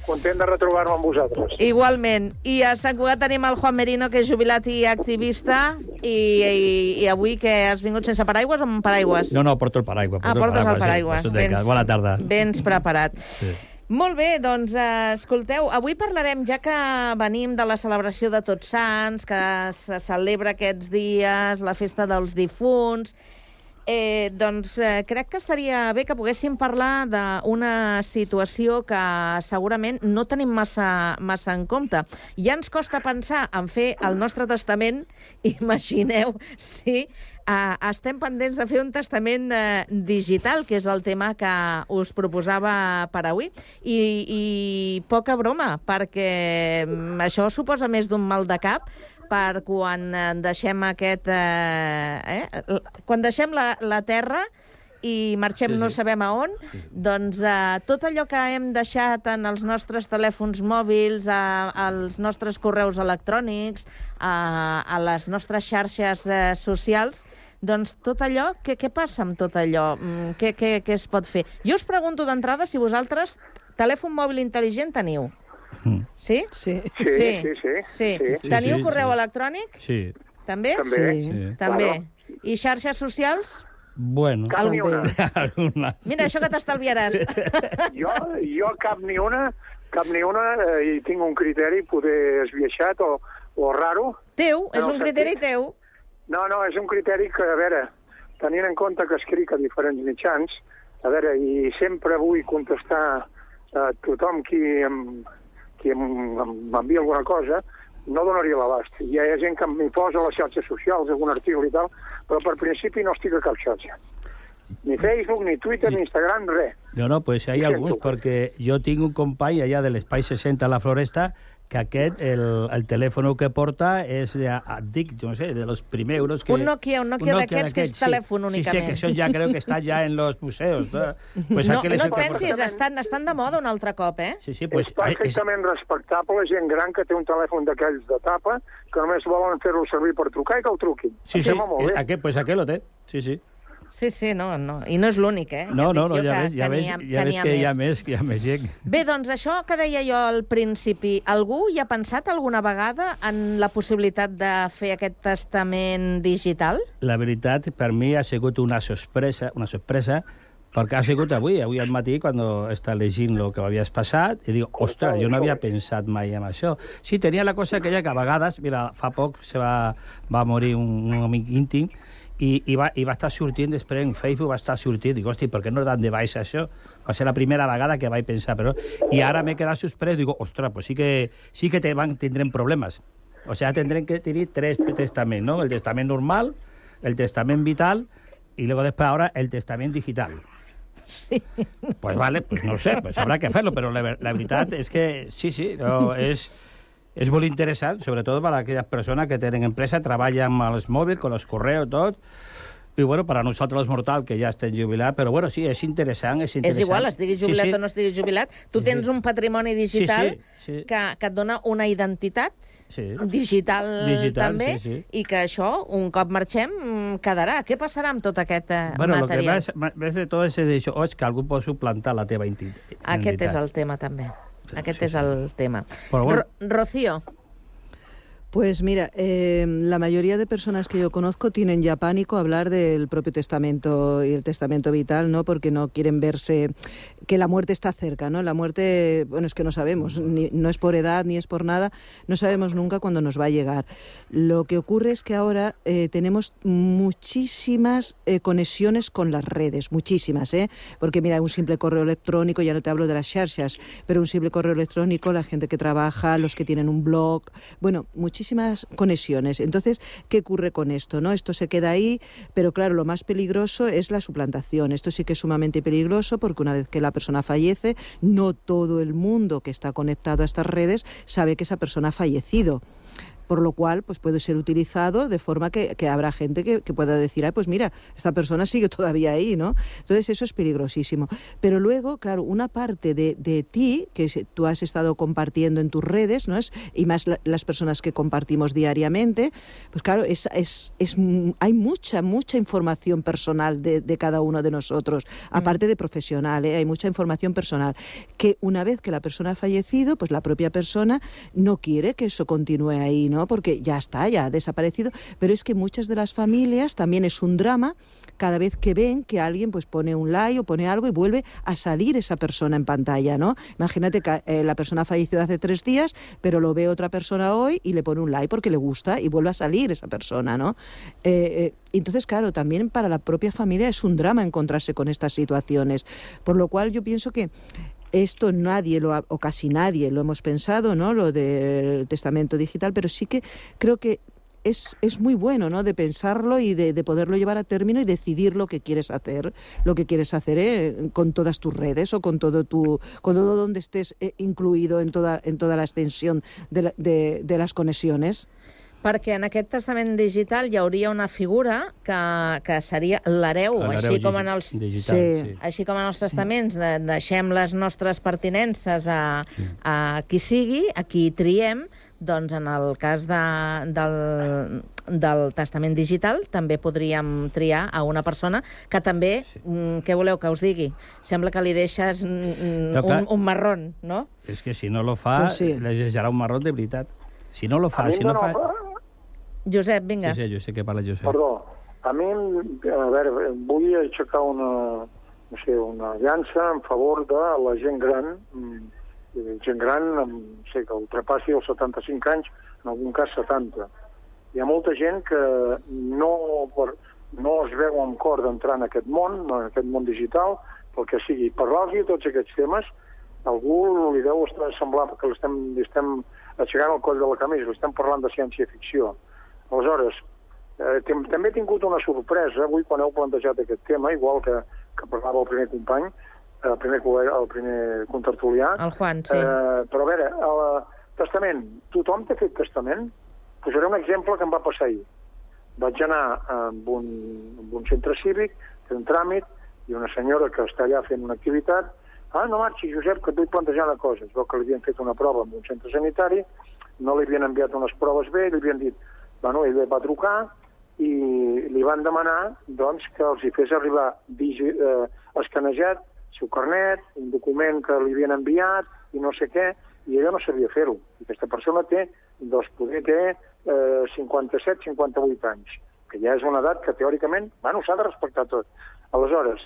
Content de retrobar-me amb vosaltres. Igualment. I a Sant Cugat tenim el Juan Merino, que és jubilat i activista, i, i, i avui que has vingut sense paraigües o amb paraigües? No, no, porto el paraigua. Ah, porto portes el paraigües. deia, Bona tarda. Vens preparat. Sí. Molt bé, doncs, eh, escolteu, avui parlarem, ja que venim de la celebració de Tots Sants, que se celebra aquests dies, la festa dels difunts, eh, doncs eh, crec que estaria bé que poguéssim parlar d'una situació que segurament no tenim massa, massa en compte. Ja ens costa pensar en fer el nostre testament, imagineu si Uh, estem pendents de fer un testament uh, digital, que és el tema que us proposava per avui. I, i poca broma, perquè mm, això suposa més d'un mal de cap per quan deixem aquest... Eh, eh, quan deixem la, la Terra i marxem Sí, sí, sí. no sabem a on, doncs eh, tot allò que hem deixat en els nostres telèfons mòbils, a, als nostres correus electrònics, a, a les nostres xarxes eh, socials, doncs tot allò, què, què passa amb tot allò? Mm, Què, què, què es pot fer? Jo us pregunto d'entrada si vosaltres telèfon mòbil intel·ligent teniu. Sí? Sí. Sí, sí, sí. sí. Sí, Teniu sí, correu sí. electrònic? Sí. També? També. Sí. També. Claro. I xarxes socials? Bueno. Cap ni una. Alguna. Mira, això que t'estalviaràs. Jo, jo cap ni una, cap ni una, eh, i tinc un criteri poder esbiaixat o, o raro. Teu, és un criteri sentit- teu. No, no, és un criteri que, a veure, tenint en compte que escric a diferents mitjans, a veure, i sempre vull contestar eh, tothom qui em- qui m'envia alguna cosa no donaria l'abast. Hi ha gent que m'hi posa a les xarxes socials, algun article i tal, però per principi no estic a cap xarxa. Ni Facebook, ni Twitter, ni Instagram, res. No, no, pues hay Ho sento. alguns, perquè jo tinc un company allà de l'Espai 60 a la Floresta que aquest, el, el telèfon que porta és, de, et dic, jo no sé, de los primeros que... Un Nokia, un Nokia d'aquests que és telèfon Sí, únicament. sí, que això ja creo que està ja en los museos. No? Pues no, aquel es no et pensis, estan, estan de moda un altre cop, eh? Sí, sí, Pues és perfectament respectable gent gran que té un telèfon d'aquells de tapa que només volen fer-lo servir per trucar i que el truquin. Sí, sí, molt bé. aquest, pues aquest lo té. Sí, sí. Sí, sí, no, no. I no és l'únic, eh? No, Et no, no, ja ves, ja ves, ja ves que hi ha més, que hi ha més gent. Bé, doncs això que deia jo al principi, algú hi ha pensat alguna vegada en la possibilitat de fer aquest testament digital? La veritat, per mi ha sigut una sorpresa, una sorpresa perquè ha sigut avui, avui al matí, quan està llegint el que m'havies passat, i dic, ostres, jo no havia pensat mai en això. Sí, tenia la cosa aquella que a vegades, mira, fa poc se va, va morir un, un amic íntim, i, i, va, i va estar sortint després en Facebook, va estar sortint, dic, hosti, per què no dan de baixa això? Va ser la primera vegada que vaig pensar, però... I ara m'he quedat sorprès, dic, ostres, pues sí que, sí que te van, tindrem problemes. O sea, tendrem que tenir tres testaments, ¿no? El testament normal, el testament vital y luego después ahora el testament digital. Pues vale, pues no sé, pues habrá que hacerlo, pero la, la veritat és que sí, sí, no, és, és molt interessant, sobretot per a aquelles persones que tenen empresa, treballen amb els mòbils, con els correos, tot, i bueno, para nosotros los mortals que ja estem jubilats, però bueno, sí, és interessant, és És interessant. igual, estiguis jubilat sí, sí. o no estiguis jubilat. Tu Sí, tens un patrimoni digital Sí, sí, sí. Que, que et dona una identitat Sí. digital, Digital, també, sí, sí. i que això, un cop marxem, quedarà. Què passarà amb tot aquest eh, Bueno, el que material? més, més de tot és això, és que algú pot suplantar la teva identi- identitat. Aquest és el tema, també. Aquest és el tema. Però bueno. Ro Rocío, Pues mira, eh, la mayoría de personas que yo conozco tienen ya pánico hablar del propio testamento y el testamento vital, ¿no? Porque no quieren verse que la muerte está cerca, ¿no? La muerte, bueno, es que no sabemos, ni- no es por edad ni es por nada, no sabemos nunca cuándo nos va a llegar. Lo que ocurre es que ahora eh, tenemos muchísimas eh, conexiones con las redes, muchísimas, ¿eh? Porque mira, un simple correo electrónico, ya no te hablo de las charchas, pero un simple correo electrónico, la gente que trabaja, los que tienen un blog, bueno, muchísimas conexiones. Entonces, ¿qué ocurre con esto? ¿No? Esto se queda ahí, pero claro, lo más peligroso es la suplantación. Esto sí que es sumamente peligroso porque una vez que la persona fallece, no todo el mundo que está conectado a estas redes sabe que esa persona ha fallecido por lo cual pues puede ser utilizado de forma que, que habrá gente que, que pueda decir, "Ay, pues mira, esta persona sigue todavía ahí, ¿no? Entonces eso es peligrosísimo. Pero luego, claro, una parte de, de ti que tú has estado compartiendo en tus redes, ¿no? Es, y más la- las personas que compartimos diariamente, pues claro, es, es, es, hay mucha, mucha información personal de, de cada uno de nosotros, aparte de profesional, ¿eh? hay mucha información personal, que una vez que la persona ha fallecido, pues la propia persona no quiere que eso continúe ahí, ¿no? Porque ya está, ya ha desaparecido, pero es que muchas de las familias también es un drama cada vez que ven que alguien pues pone un like o pone algo y vuelve a salir esa persona en pantalla, ¿no? Imagínate que eh, la persona ha fallecido hace tres días, pero lo ve otra persona hoy y le pone un like porque le gusta y vuelve a salir esa persona, ¿no? Eh, eh, entonces, claro, también para la propia familia es un drama encontrarse con estas situaciones, por lo cual yo pienso que esto nadie lo ha- o casi nadie lo hemos pensado, ¿no? Lo del testamento digital, pero sí que creo que es, es muy bueno, ¿no? De pensarlo y de, de poderlo llevar a término y decidir lo que quieres hacer, lo que quieres hacer ¿eh? con todas tus redes o con todo tu, con todo donde estés eh, incluido en toda, en toda la extensión de, la- de, de las conexiones. Perquè en aquest testament digital hi hauria una figura que, que seria l'hereu, així com en els... digital, Sí. sí. Així com en els testaments, de, deixem les nostres pertinences a, a qui sigui, a qui triem, doncs en el cas de, del, del testament digital també podríem triar a una persona que també, mm, què voleu que us digui? Sembla que li deixes mm, No, clar. un, un marrón, no? És que si no lo fa, Pues sí. le llegarà un marrón de veritat. Si no lo fa, si no fa... Josep, vinga. Sí, sí, jo sé que parla Josep. Perdó, a mi, a veure, vull aixecar una, no sé, una llança en favor de la gent gran, mm, eh, gent gran, no sé, que ultrapassi els 75 anys, en algun cas 70. Hi ha molta gent que no, per, no es veu amb cor d'entrar en aquest món, en aquest món digital, pel que sigui, parlar-los de tots aquests temes, algú li deu estar semblar que l'estem li estem aixecant el coll de la camisa, li estem parlant de ciència-ficció. Aleshores, eh, també he tingut una sorpresa avui quan heu plantejat aquest tema, igual que, que parlava el primer company, el primer, el primer contertulià. El Juan, sí. Eh, però a veure, el testament, tothom té fet testament? Posaré un exemple que em va passar ahir. Vaig anar amb un, amb un centre cívic, fer un tràmit, i una senyora que està allà fent una activitat, ah, no marxi, Josep, que et vull plantejar una cosa. Es veu que li havien fet una prova en un centre sanitari, no li havien enviat unes proves bé, li havien dit, bueno, ell va trucar i li van demanar doncs, que els hi fes arribar eh, escanejat el seu carnet, un document que li havien enviat i no sé què, i ella no sabia fer-ho. Aquesta persona té, doncs, poder té eh, 57-58 anys, que ja és una edat que teòricament, bueno, s'ha de respectar tot. Aleshores,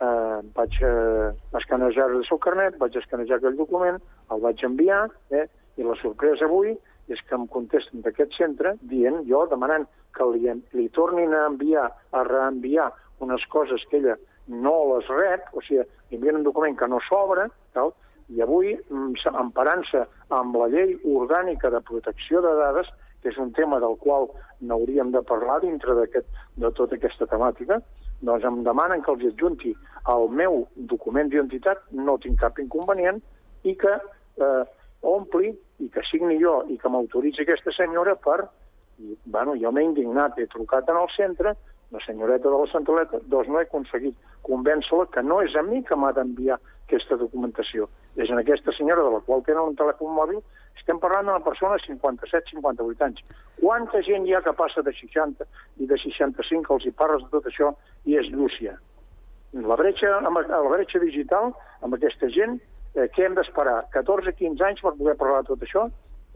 eh, vaig eh, escanejar el seu carnet, vaig escanejar aquell document, el vaig enviar, eh, i la sorpresa avui és que em contesten d'aquest centre dient, jo demanant que li, li tornin a enviar, a reenviar unes coses que ella no les rep, o sigui, li envien un document que no s'obre, tal, i avui, mm, se- emparant-se amb la llei orgànica de protecció de dades, que és un tema del qual n'hauríem de parlar dintre de tota aquesta temàtica, doncs em demanen que els adjunti el meu document d'identitat, no tinc cap inconvenient, i que eh, ompli i que signi jo i que m'autoritzi aquesta senyora per... I, bueno, jo m'he indignat, he trucat en el centre, la senyoreta de la centraleta, doncs no he aconseguit convèncer-la que no és a mi que m'ha d'enviar aquesta documentació. És en aquesta senyora de la qual tenen un telèfon mòbil, estem parlant d'una persona de 57-58 anys. Quanta gent hi ha que passa de 60 i de 65 que els hi parles de tot això i és llúcia? La bretxa, la bretxa digital, amb aquesta gent, eh, què hem d'esperar? 14-15 anys per poder parlar de tot això?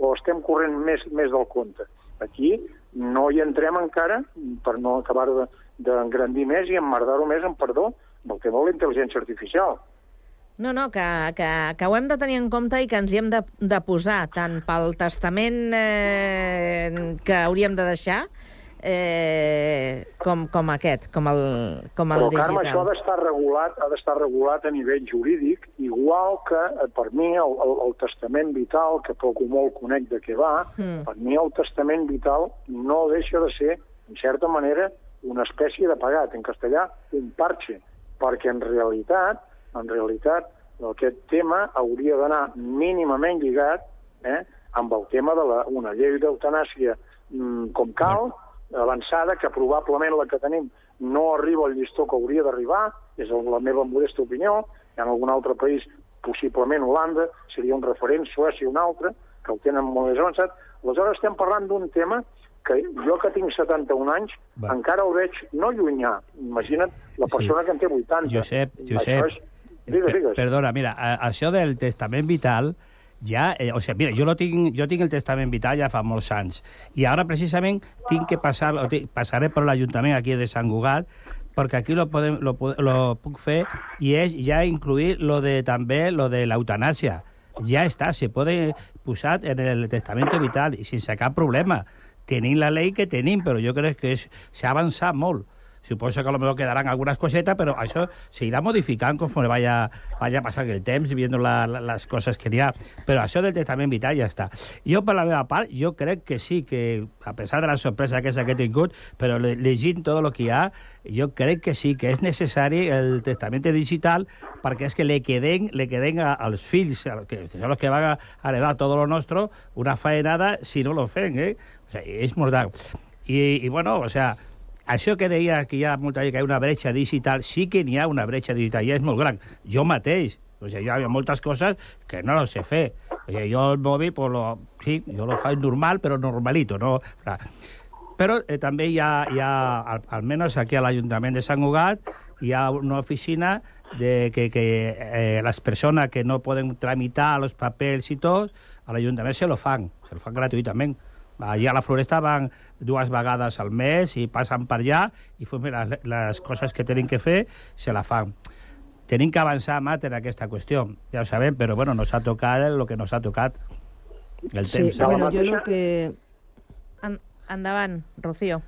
O estem corrent més, més del compte? Aquí no hi entrem encara, per no acabar de- d'engrandir més i emmerdar-ho més en perdó, amb el tema de la intel·ligència artificial. No, no, que, que, que ho hem de tenir en compte i que ens hi hem de, de posar, tant pel testament eh, que hauríem de deixar, eh, com, com aquest, com el, com el Però, Carme, això ha digital. d'estar regulat, ha d'estar regulat a nivell jurídic, igual que, eh, per mi, el, el, el testament vital, que poc o molt conec de què va, Mm. per mi el testament vital no deixa de ser, en certa manera, una espècie de pagat, en castellà, un parche, perquè en realitat, en realitat, aquest tema hauria d'anar mínimament lligat eh, amb el tema de la, una llei d'eutanàsia mm, com cal, avançada, que probablement la que tenim no arriba al llistó que hauria d'arribar, és la meva modesta opinió, ha algun altre país, possiblement Holanda, seria un referent, Suècia un altre, que el tenen molt més avançat. Aleshores estem parlant d'un tema que jo que tinc 71 anys Va. encara el veig no llunyà. Imagina't la persona que en té 80. Josep, Això Josep, és... Digues, digues. perdona, mira, això del testament vital, ja, eh, o sigui, mira, jo, lo tinc, jo tinc el testament vital ja fa molts anys, i ara precisament tinc que passar, o tinc, passaré per l'Ajuntament aquí de Sant Cugat, perquè aquí lo, podem, lo, lo puc fer, i és ja incluir lo de, també lo de l'eutanàsia. Ja està, se puede posar en el testamento vital, i sense cap problema. Tenim la llei que tenim, però jo crec que s'ha avançat molt. Suposo que a lo mejor quedarán algunas cosetas, pero eso se irá modificando conforme vaya, vaya pasando el temps, viendo la, la, les coses que hi ha. Però això del testament vital ja està. Jo, per la meva part, jo crec que sí, que a pesar de la sorpresa aquesta que he tingut, però le- llegint tot el que hi ha, jo crec que sí, que és necessari el testament digital perquè és que le queden, le queden a- als fills, a- que, que són els que van a heredar tot lo nostre, una faenada si no lo fem, eh? O sigui, és mortal. I, i bueno, o sea, això que deia que hi ha molta gent que hi ha una bretxa digital, sí que n'hi ha una bretxa digital, i és molt gran. Jo mateix, o sigui, hi ha moltes coses que no lo sé fer. O sigui, jo el mòbil, pues, lo, sí, jo lo faig normal, però normalito, no? Però eh, també hi ha, hi ha, al, almenys aquí a l'Ajuntament de Sant Cugat, hi ha una oficina de que, que eh, les persones que no poden tramitar els papers i tot, a l'Ajuntament se lo fan, se lo fan gratuïtament. Allà a la Floresta van dues vegades al mes i passen per allà i fem les, les coses que tenen que fer, se la fan. Tenim que avançar més en aquesta qüestió, ja ho sabem, però bueno, nos ha tocat el que nos ha tocat. El Sí, temps. bueno, yo lo que... En, endavant, Rocío.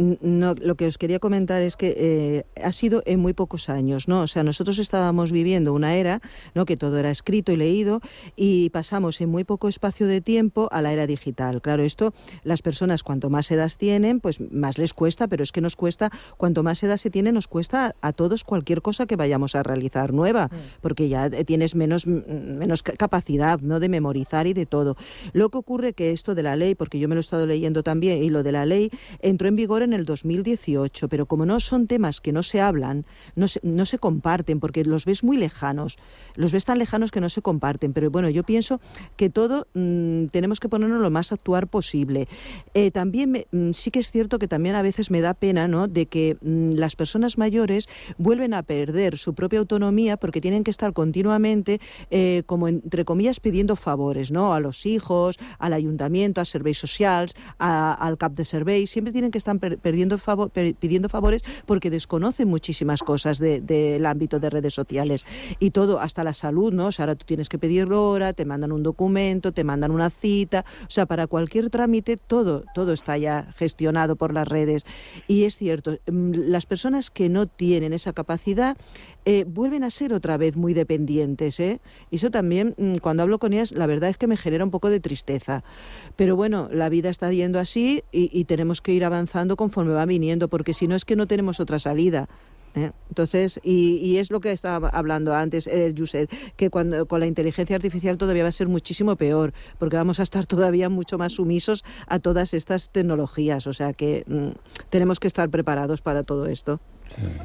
No, lo que os quería comentar es que eh, ha sido en muy pocos años, ¿no? O sea, nosotros estábamos viviendo una era, ¿no? Que todo era escrito y leído y pasamos en muy poco espacio de tiempo a la era digital. Claro, esto las personas cuanto más edad tienen, pues más les cuesta, pero es que nos cuesta, cuanto más edad se tiene, nos cuesta a todos cualquier cosa que vayamos a realizar nueva, porque ya tienes menos, mm, menos ca- capacidad, ¿no? De memorizar y de todo. Lo que ocurre que esto de la ley, porque yo me lo he estado leyendo también, y lo de la ley entró en vigor en el 2018, pero como no son temas que no se hablan, no se, no se comparten, porque los ves muy lejanos, los ves tan lejanos que no se comparten. Pero bueno, yo pienso que todo mm, tenemos que ponernos lo más actuar posible. Eh, también me- mm, sí que es cierto que también a veces me da pena, ¿no?, de que mm, las personas mayores vuelven a perder su propia autonomía porque tienen que estar continuamente, eh, como entre comillas, pidiendo favores, ¿no?, a los hijos, al ayuntamiento, a serveis socials, a- al cap de serveis, siempre tienen que estar per- perdiendo favo- per- pidiendo favores porque desconocen muchísimas cosas de- del ámbito de redes sociales y todo, hasta la salud, ¿no? O sea, ahora tú tienes que pedir hora, te mandan un documento, te mandan una cita, o sea, para cualquier trámite todo, todo está ya gestionado por las redes. Y es cierto, mm, las personas que no tienen esa capacidad eh, vuelven a ser otra vez muy dependientes, ¿eh? Eso también, mm, cuando hablo con ellas, la verdad es que me genera un poco de tristeza. Pero bueno, la vida está yendo así y, tenemos que ir avanzando conforme va viniendo, porque si no es que no tenemos otra salida. ¿eh? Entonces, y, y es lo que estaba hablando antes el Yuset, que cuando con la inteligencia artificial todavía va a ser muchísimo peor, porque vamos a estar todavía mucho más sumisos a todas estas tecnologías. O sea que mm, tenemos que estar preparados para todo esto.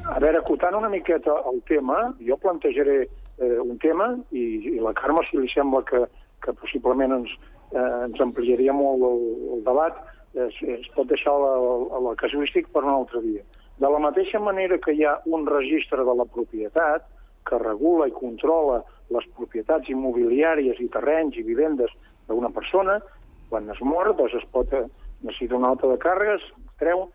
A veure, acotant una miqueta el tema, jo plantejaré eh, un tema i, i la Carme, si li sembla que, que possiblement ens, eh, ens ampliaria molt el, el debat, es, es pot deixar la, la, la casuística per un altre dia. De la mateixa manera que hi ha un registre de la propietat que regula i controla les propietats immobiliàries i terrenys i vivendes d'una persona, quan es mor, doncs es pot eh, necessita una alta de càrregues, es treu,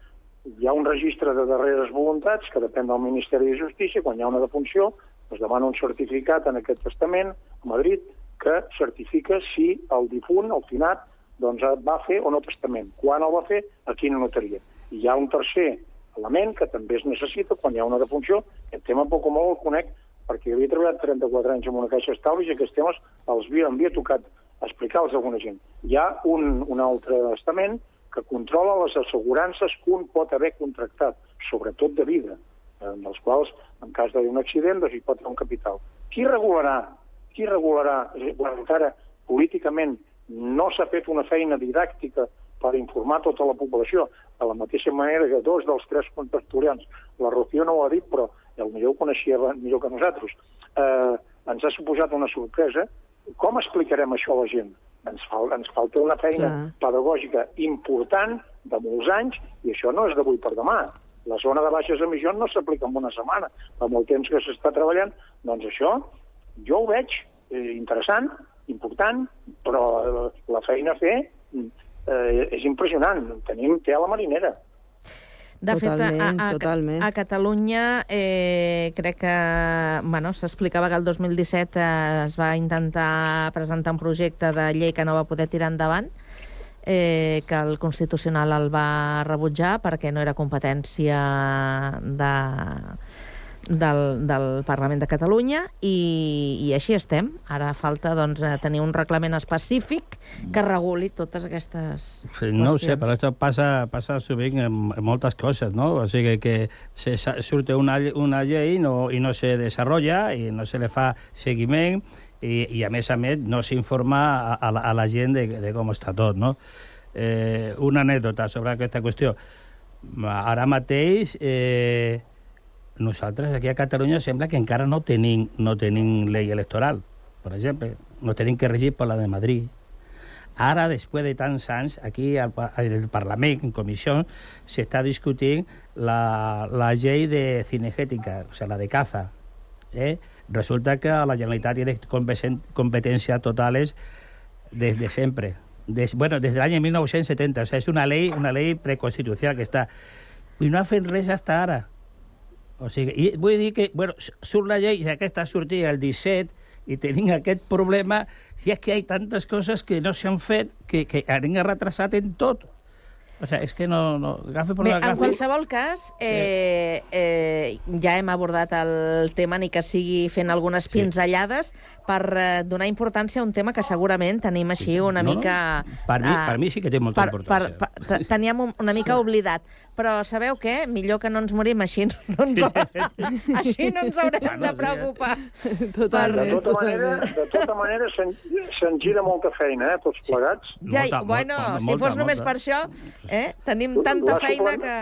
hi ha un registre de darreres voluntats que depèn del Ministeri de Justícia, quan hi ha una defunció, es demana un certificat en aquest testament a Madrid que certifica si el difunt, el finat, doncs va fer o no testament. Quan el va fer, a quina notaria. I hi ha un tercer element que també es necessita quan hi ha una defunció. Aquest tema poc o molt el conec perquè havia treballat 34 anys en una caixa d'estalvis i aquests temes els havia, havia tocat explicar-los a alguna gent. Hi ha un, un altre estament que controla les assegurances que un pot haver contractat, sobretot de vida, en els quals, en cas d'un accident, doncs hi pot haver un capital. Qui regularà? Qui regularà? Quan encara políticament no s'ha fet una feina didàctica per informar tota la població, de la mateixa manera que dos dels tres contractorians, la Rocío no ho ha dit, però el millor ho coneixia millor que nosaltres, eh, ens ha suposat una sorpresa. Com explicarem això a la gent? Ens, fal, ens falta una feina Clar. pedagògica important de molts anys i això no és d'avui per demà. La zona de baixes emissions no s'aplica en una setmana. Fa molt temps que s'està treballant. Doncs això jo ho veig eh, interessant, important, però eh, la feina a fer eh, és impressionant. Tenim tela marinera. De Totalment, fet, a, a, totalment. a Catalunya eh, crec que bueno, s'explicava que el 2017 eh, es va intentar presentar un projecte de llei que no va poder tirar endavant, eh, que el Constitucional el va rebutjar perquè no era competència de, del, del Parlament de Catalunya i, i així estem. Ara falta doncs, eh, tenir un reglament específic que reguli totes aquestes Sí, no ho sé, qüestions. però això passa, passa sovint en, en moltes coses, no? O sigui que se, sa- surt una, una llei no, i no se desenvolupa i no se le fa seguiment i, i a més a més no s'informa a, a, la, a la gent de, de com està tot, no? Eh, una anècdota sobre aquesta qüestió. Ara mateix eh, nosaltres aquí a Catalunya sembla que encara no tenim, no tenim llei electoral, per exemple. No tenim que regir per la de Madrid. Ara, després de tants anys, aquí al, al Parlament, en comissió, s'està discutint la, la llei de cinegètica, o sigui, la de caza. Eh? Resulta que la Generalitat competen- competències totales desde sempre. Des, bueno, des de l'any 1970. O sigui, és una llei, una llei preconstitucional que està... I no ha fet res fins ara. O sigui, i vull dir que, bueno, surt la llei, i aquesta sortia el 17, i tenim aquest problema, i és que hi ha tantes coses que no s'han fet que, que han retrasat en tot. O sea, és que no... no agafi per Bé, la en agafi. qualsevol cas, eh, eh, ja hem abordat el tema, ni que sigui fent algunes pinzellades, per eh, donar importància a un tema que segurament tenim així una No, no. mica... Per mi, eh, per mi sí que té molta per, importància. Per, per, te- teníem un- una mica oblidat. Però sabeu què? Millor que no ens morim així. No ens, així no ens haurem de preocupar. De tota manera, de tota manera se'n se gira molta feina, eh, tots plegats. Ja, i- bueno, si fos només per això, eh, tenim tanta La feina suplant- que...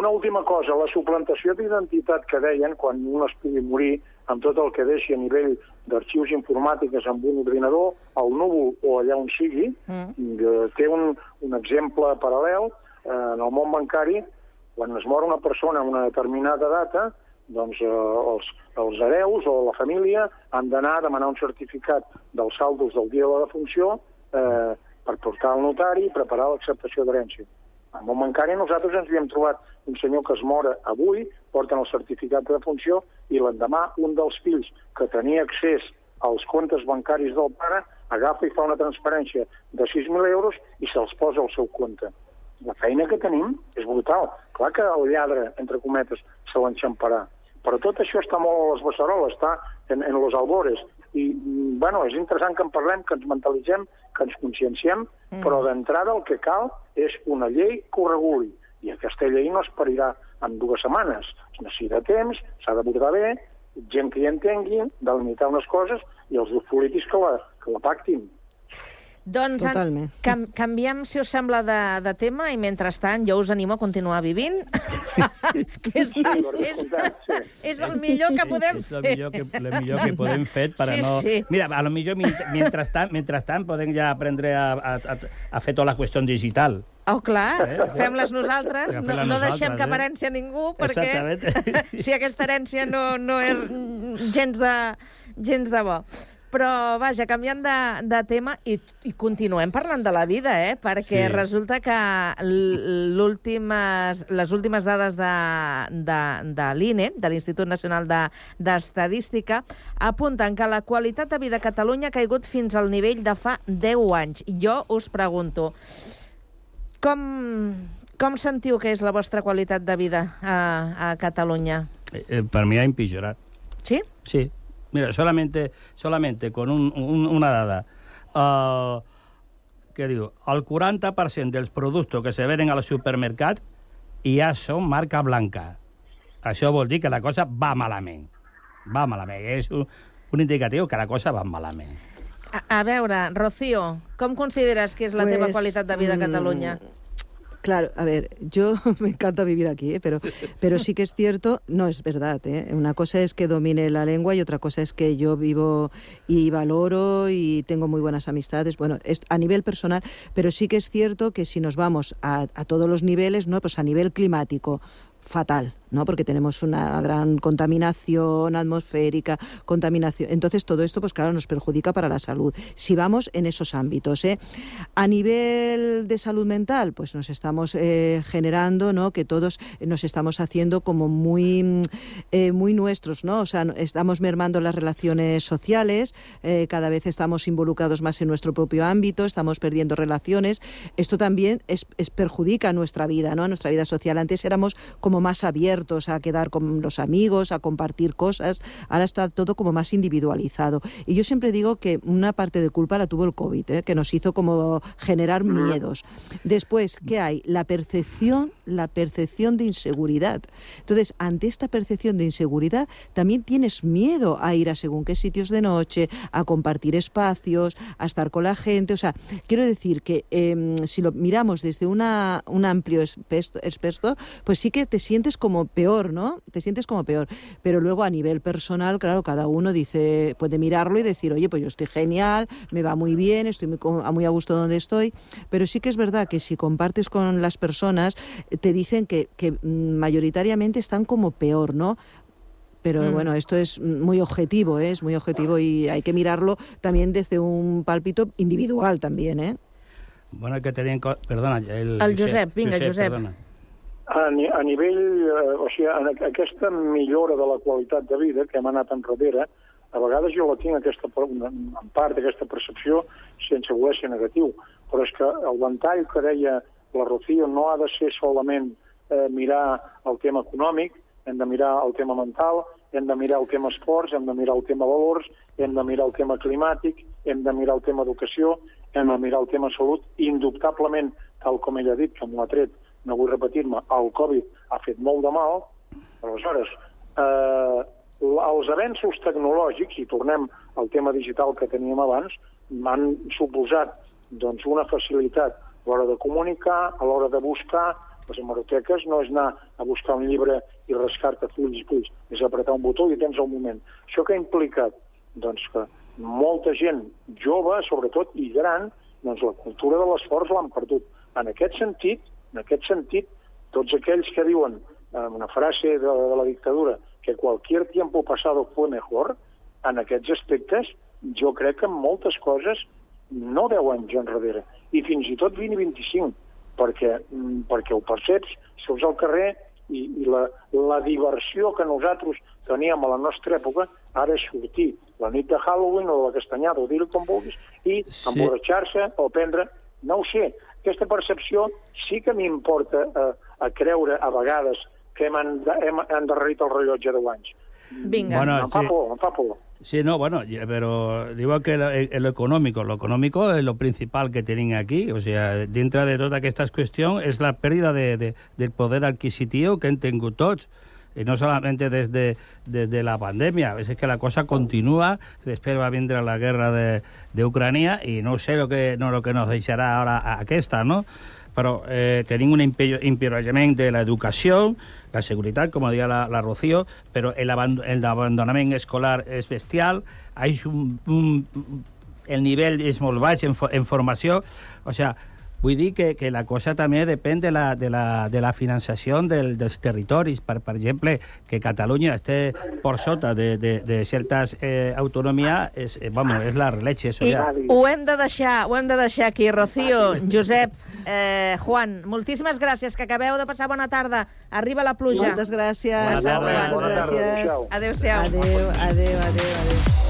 Una última cosa, la suplantació d'identitat que deien, quan un es pugui morir amb tot el que deixi a nivell d'arxius informàtiques amb un ordinador, al núvol o allà on sigui, Mm. eh, té un, un exemple paral·lel en el món bancari, quan es mor una persona a una determinada data, doncs eh, els, els hereus o la família han d'anar a demanar un certificat dels saldos del dia de la defunció eh, per portar al notari i preparar l'acceptació d'herència. Al món bancari nosaltres ens havíem trobat un senyor que es mora avui, porten el certificat de defunció i l'endemà un dels fills que tenia accés als comptes bancaris del pare agafa i fa una transferència de 6.000 euros i se'ls posa al seu compte. La feina que tenim és brutal. Clar que el lladre, entre cometes, se l'enxamparà. Però tot això està molt a les beceroles, està en, en los albores. I, mm, bueno, és interessant que en parlem, que ens mentalitzem, que ens conscienciem, mm. però d'entrada el que cal és una llei que ho reguli. I aquesta llei no es parirà en dues setmanes. Es necessita temps, s'ha d'abordar bé, gent que hi entengui, delimitar unes coses, i els grups polítics que la, que la pactin. Doncs en, Totalment. cam, canviem, si us sembla, de, de tema i mentrestant jo us animo a continuar vivint. que és, és, és el millor que podem és el fer. millor que, el millor que podem fer per a Sí, no... sí. Mira, a lo millor mentrestant, mentrestant podem ja aprendre a, a, a, a fer tota la qüestió digital. Oh, clar, Eh? fem-les nosaltres, no, no deixem cap eh? herència a ningú, perquè si aquesta herència no, no és gens de, gens de bo. Però, vaja, canviant de, de tema, i, i continuem parlant de la vida, eh? perquè Sí. resulta que l'últimes- les últimes dades de, de, de l'INE, de l'Institut Nacional de- d'Estadística, apunten que la qualitat de vida a Catalunya ha caigut fins al nivell de fa 10 anys. Jo us pregunto, com, com sentiu que és la vostra qualitat de vida a, a Catalunya? Eh, eh, per mi ha empitjorat. Sí? Sí. Mira, solamente, solamente con un, un, una dada. Uh, que diu, el 40% dels productes que se venen al supermercat ja són marca blanca. Això vol dir que la cosa va malament. Va malament. És un, un indicatiu que la cosa va malament. A, a veure, Rocío, com consideres que és la teva Pues, qualitat de vida a Catalunya? Claro, a ver, yo me encanta vivir aquí, ¿eh? pero, pero sí que es cierto, no es verdad. ¿eh? Una cosa es que domine la lengua y otra cosa es que yo vivo y valoro y tengo muy buenas amistades. Bueno, es a nivel personal, pero sí que es cierto que si nos vamos a, a todos los niveles, no, pues a nivel climático fatal, ¿no? Porque tenemos una gran contaminación atmosférica, contaminación. Entonces todo esto, pues claro, nos perjudica para la salud. Si vamos en esos ámbitos, ¿eh? A nivel de salud mental, pues nos estamos eh, generando, ¿no? Que todos nos estamos haciendo como muy, mm, eh, muy nuestros, ¿no? O sea, estamos mermando las relaciones sociales, cada vez estamos involucrados más en nuestro propio ámbito, estamos perdiendo relaciones. Esto también es, es- perjudica nuestra vida, ¿no? Nuestra vida social. Antes éramos como más abiertos a quedar con los amigos, a compartir cosas. Ahora está todo como más individualizado. Y yo siempre digo que una parte de culpa la tuvo el COVID, ¿eh? que nos hizo como generar miedos. Después, ¿qué hay? La percepción, la percepción de inseguridad. Entonces, ante esta percepción de inseguridad, también tienes miedo a ir a según qué sitios de noche, a compartir espacios, a estar con la gente. O sea, quiero decir que em, si lo miramos desde una, un amplio espectro, pues sí que te sientes como peor, ¿no? Te sientes como peor. Pero luego a nivel personal, claro, cada uno dice, puede mirarlo y decir, oye, pues yo estoy genial, me va muy bien, estoy muy, co- muy a gusto donde estoy. Pero sí que es verdad que si compartes con las personas, eh, te dicen que, que mm, mayoritariamente están como peor, ¿no? Pero Mm. bueno, esto es muy objetivo, ¿eh? es muy objetivo y hay que mirarlo también desde un pálpito individual también, ¿eh? Bueno, que tenien... co- Perdona, el... El Josep, vinga, Josep. Perdona. A, a nivell, eh, o sigui, en aqu- aquesta millora de la qualitat de vida que hem anat enrere, a vegades jo la tinc aquesta, en part aquesta percepció sense voler ser negatiu, però és que el ventall que deia la Rocío, no ha de ser solament eh, mirar el tema econòmic, hem de mirar el tema mental, hem de mirar el tema esports, hem de mirar el tema valors, hem de mirar el tema climàtic, hem de mirar el tema educació, hem de mirar el tema salut. Indubtablement, tal com ella ha dit, que m'ho ha tret, no vull repetir-me, el Covid ha fet molt de mal. Aleshores, eh, els avenços tecnològics, i tornem al tema digital que teníem abans, m'han suposat doncs, una facilitat a l'hora de comunicar, a l'hora de buscar, les hemeroteques no és anar a buscar un llibre i rascar-te fulls i fulls, és apretar un botó i tens el moment. Això que ha implicat? Doncs que molta gent jove, sobretot, i gran, doncs la cultura de l'esforç l'han perdut. En aquest sentit, en aquest sentit, tots aquells que diuen eh, una frase de, de la dictadura que cualquier tiempo pasado fue mejor, en aquests aspectes, jo crec que en moltes coses no 10 anys enrere, i fins i tot 20 i 25, perquè, mm, perquè ho perceps, surts al carrer i, i la, la diversió que nosaltres teníem a la nostra època ara és sortir la nit de Halloween o de la castanyada, o dir-ho com vulguis, i sí. emborratxar-se o prendre... No ho sé, aquesta percepció sí que m'importa eh, a creure a vegades que hem, hem endarrerit el rellotge de anys. Vinga. Bueno, em fa sí. por, em fa por. Sí, no, bueno, pero digo que lo, lo, económico, lo económico es lo principal que tienen aquí, o sea, dentro de toda aquesta cuestión es la pérdida de, de, del poder adquisitivo que han tingut tots, y no solamente desde, desde la pandemia, es que la cosa continúa, después va a vendrá la guerra de, de Ucrania y no sé lo que, no, lo que nos deixarà ara aquesta, no? Però eh, tenim un empeorament de l'educació, la seguretat, com deia la, la Rocío, però l'abandonament escolar és bestial, un, un, el nivell és molt baix en, en o sigui, Vull dir que, que la cosa també depèn de la, de la, de la finançació del, dels territoris. Per, per exemple, que Catalunya esté per sota de, de, de certes eh, autonomia és, eh, vamos, és la releche. Eso I ja. ho hem de deixar, ho hem de deixar aquí. Rocío, Josep, eh, Juan, moltíssimes gràcies, que acabeu de passar bona tarda. Arriba la pluja. Moltes gràcies. Bona tarda. Moltes gràcies. Adéu-siau. Adéu, adéu, adéu, adéu.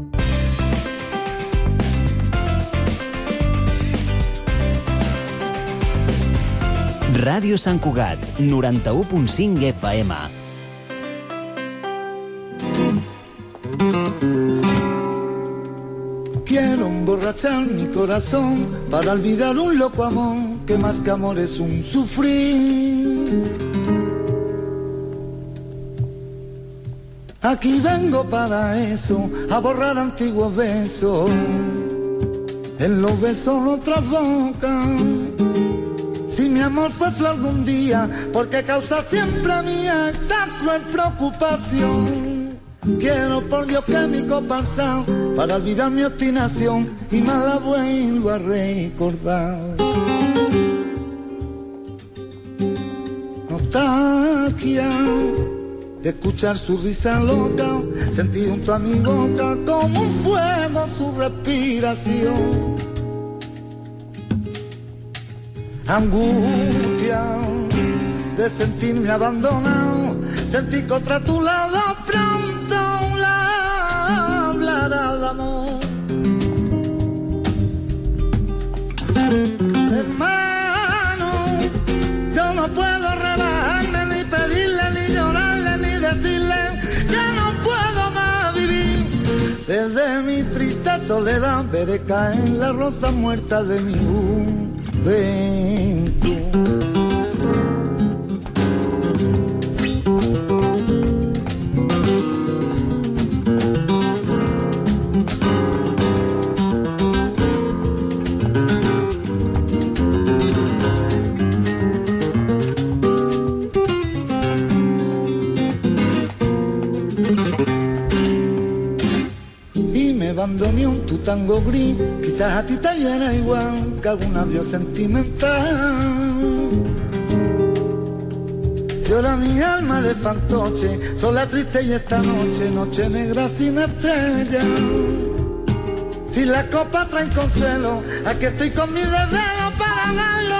Ràdio Sant Cugat, 91.5 FM. Quiero emborrachar mi corazón para olvidar un loco amor que más que amor es un sufrir. Aquí vengo para eso, a borrar antiguos besos. En los besos otras bocas. Mi amor fue flor de un día, porque causa siempre mía esta cruel preocupación. Quiero por Dios que mi copa para olvidar mi obstinación y más la vuelvo a recordar. Nostalgia de escuchar su risa loca, sentí junto a mi boca como un fuego su respiración. Angustia de sentirme abandonado, sentí contra tu lado pronto la hablará de amor. Hermano, yo no puedo relajarme ni pedirle ni llorarle ni decirle que no puedo más vivir. Desde mi triste soledad veré caer la rosa muerta de mi vento. Abandoni un tango gris, quizás a ti te llena igual que algún adiós sentimental. Llora mi alma de fantoche, sola triste y esta noche, noche negra sin estrella. Si la copa trae consuelo, aquí estoy con mi desvelo para darlo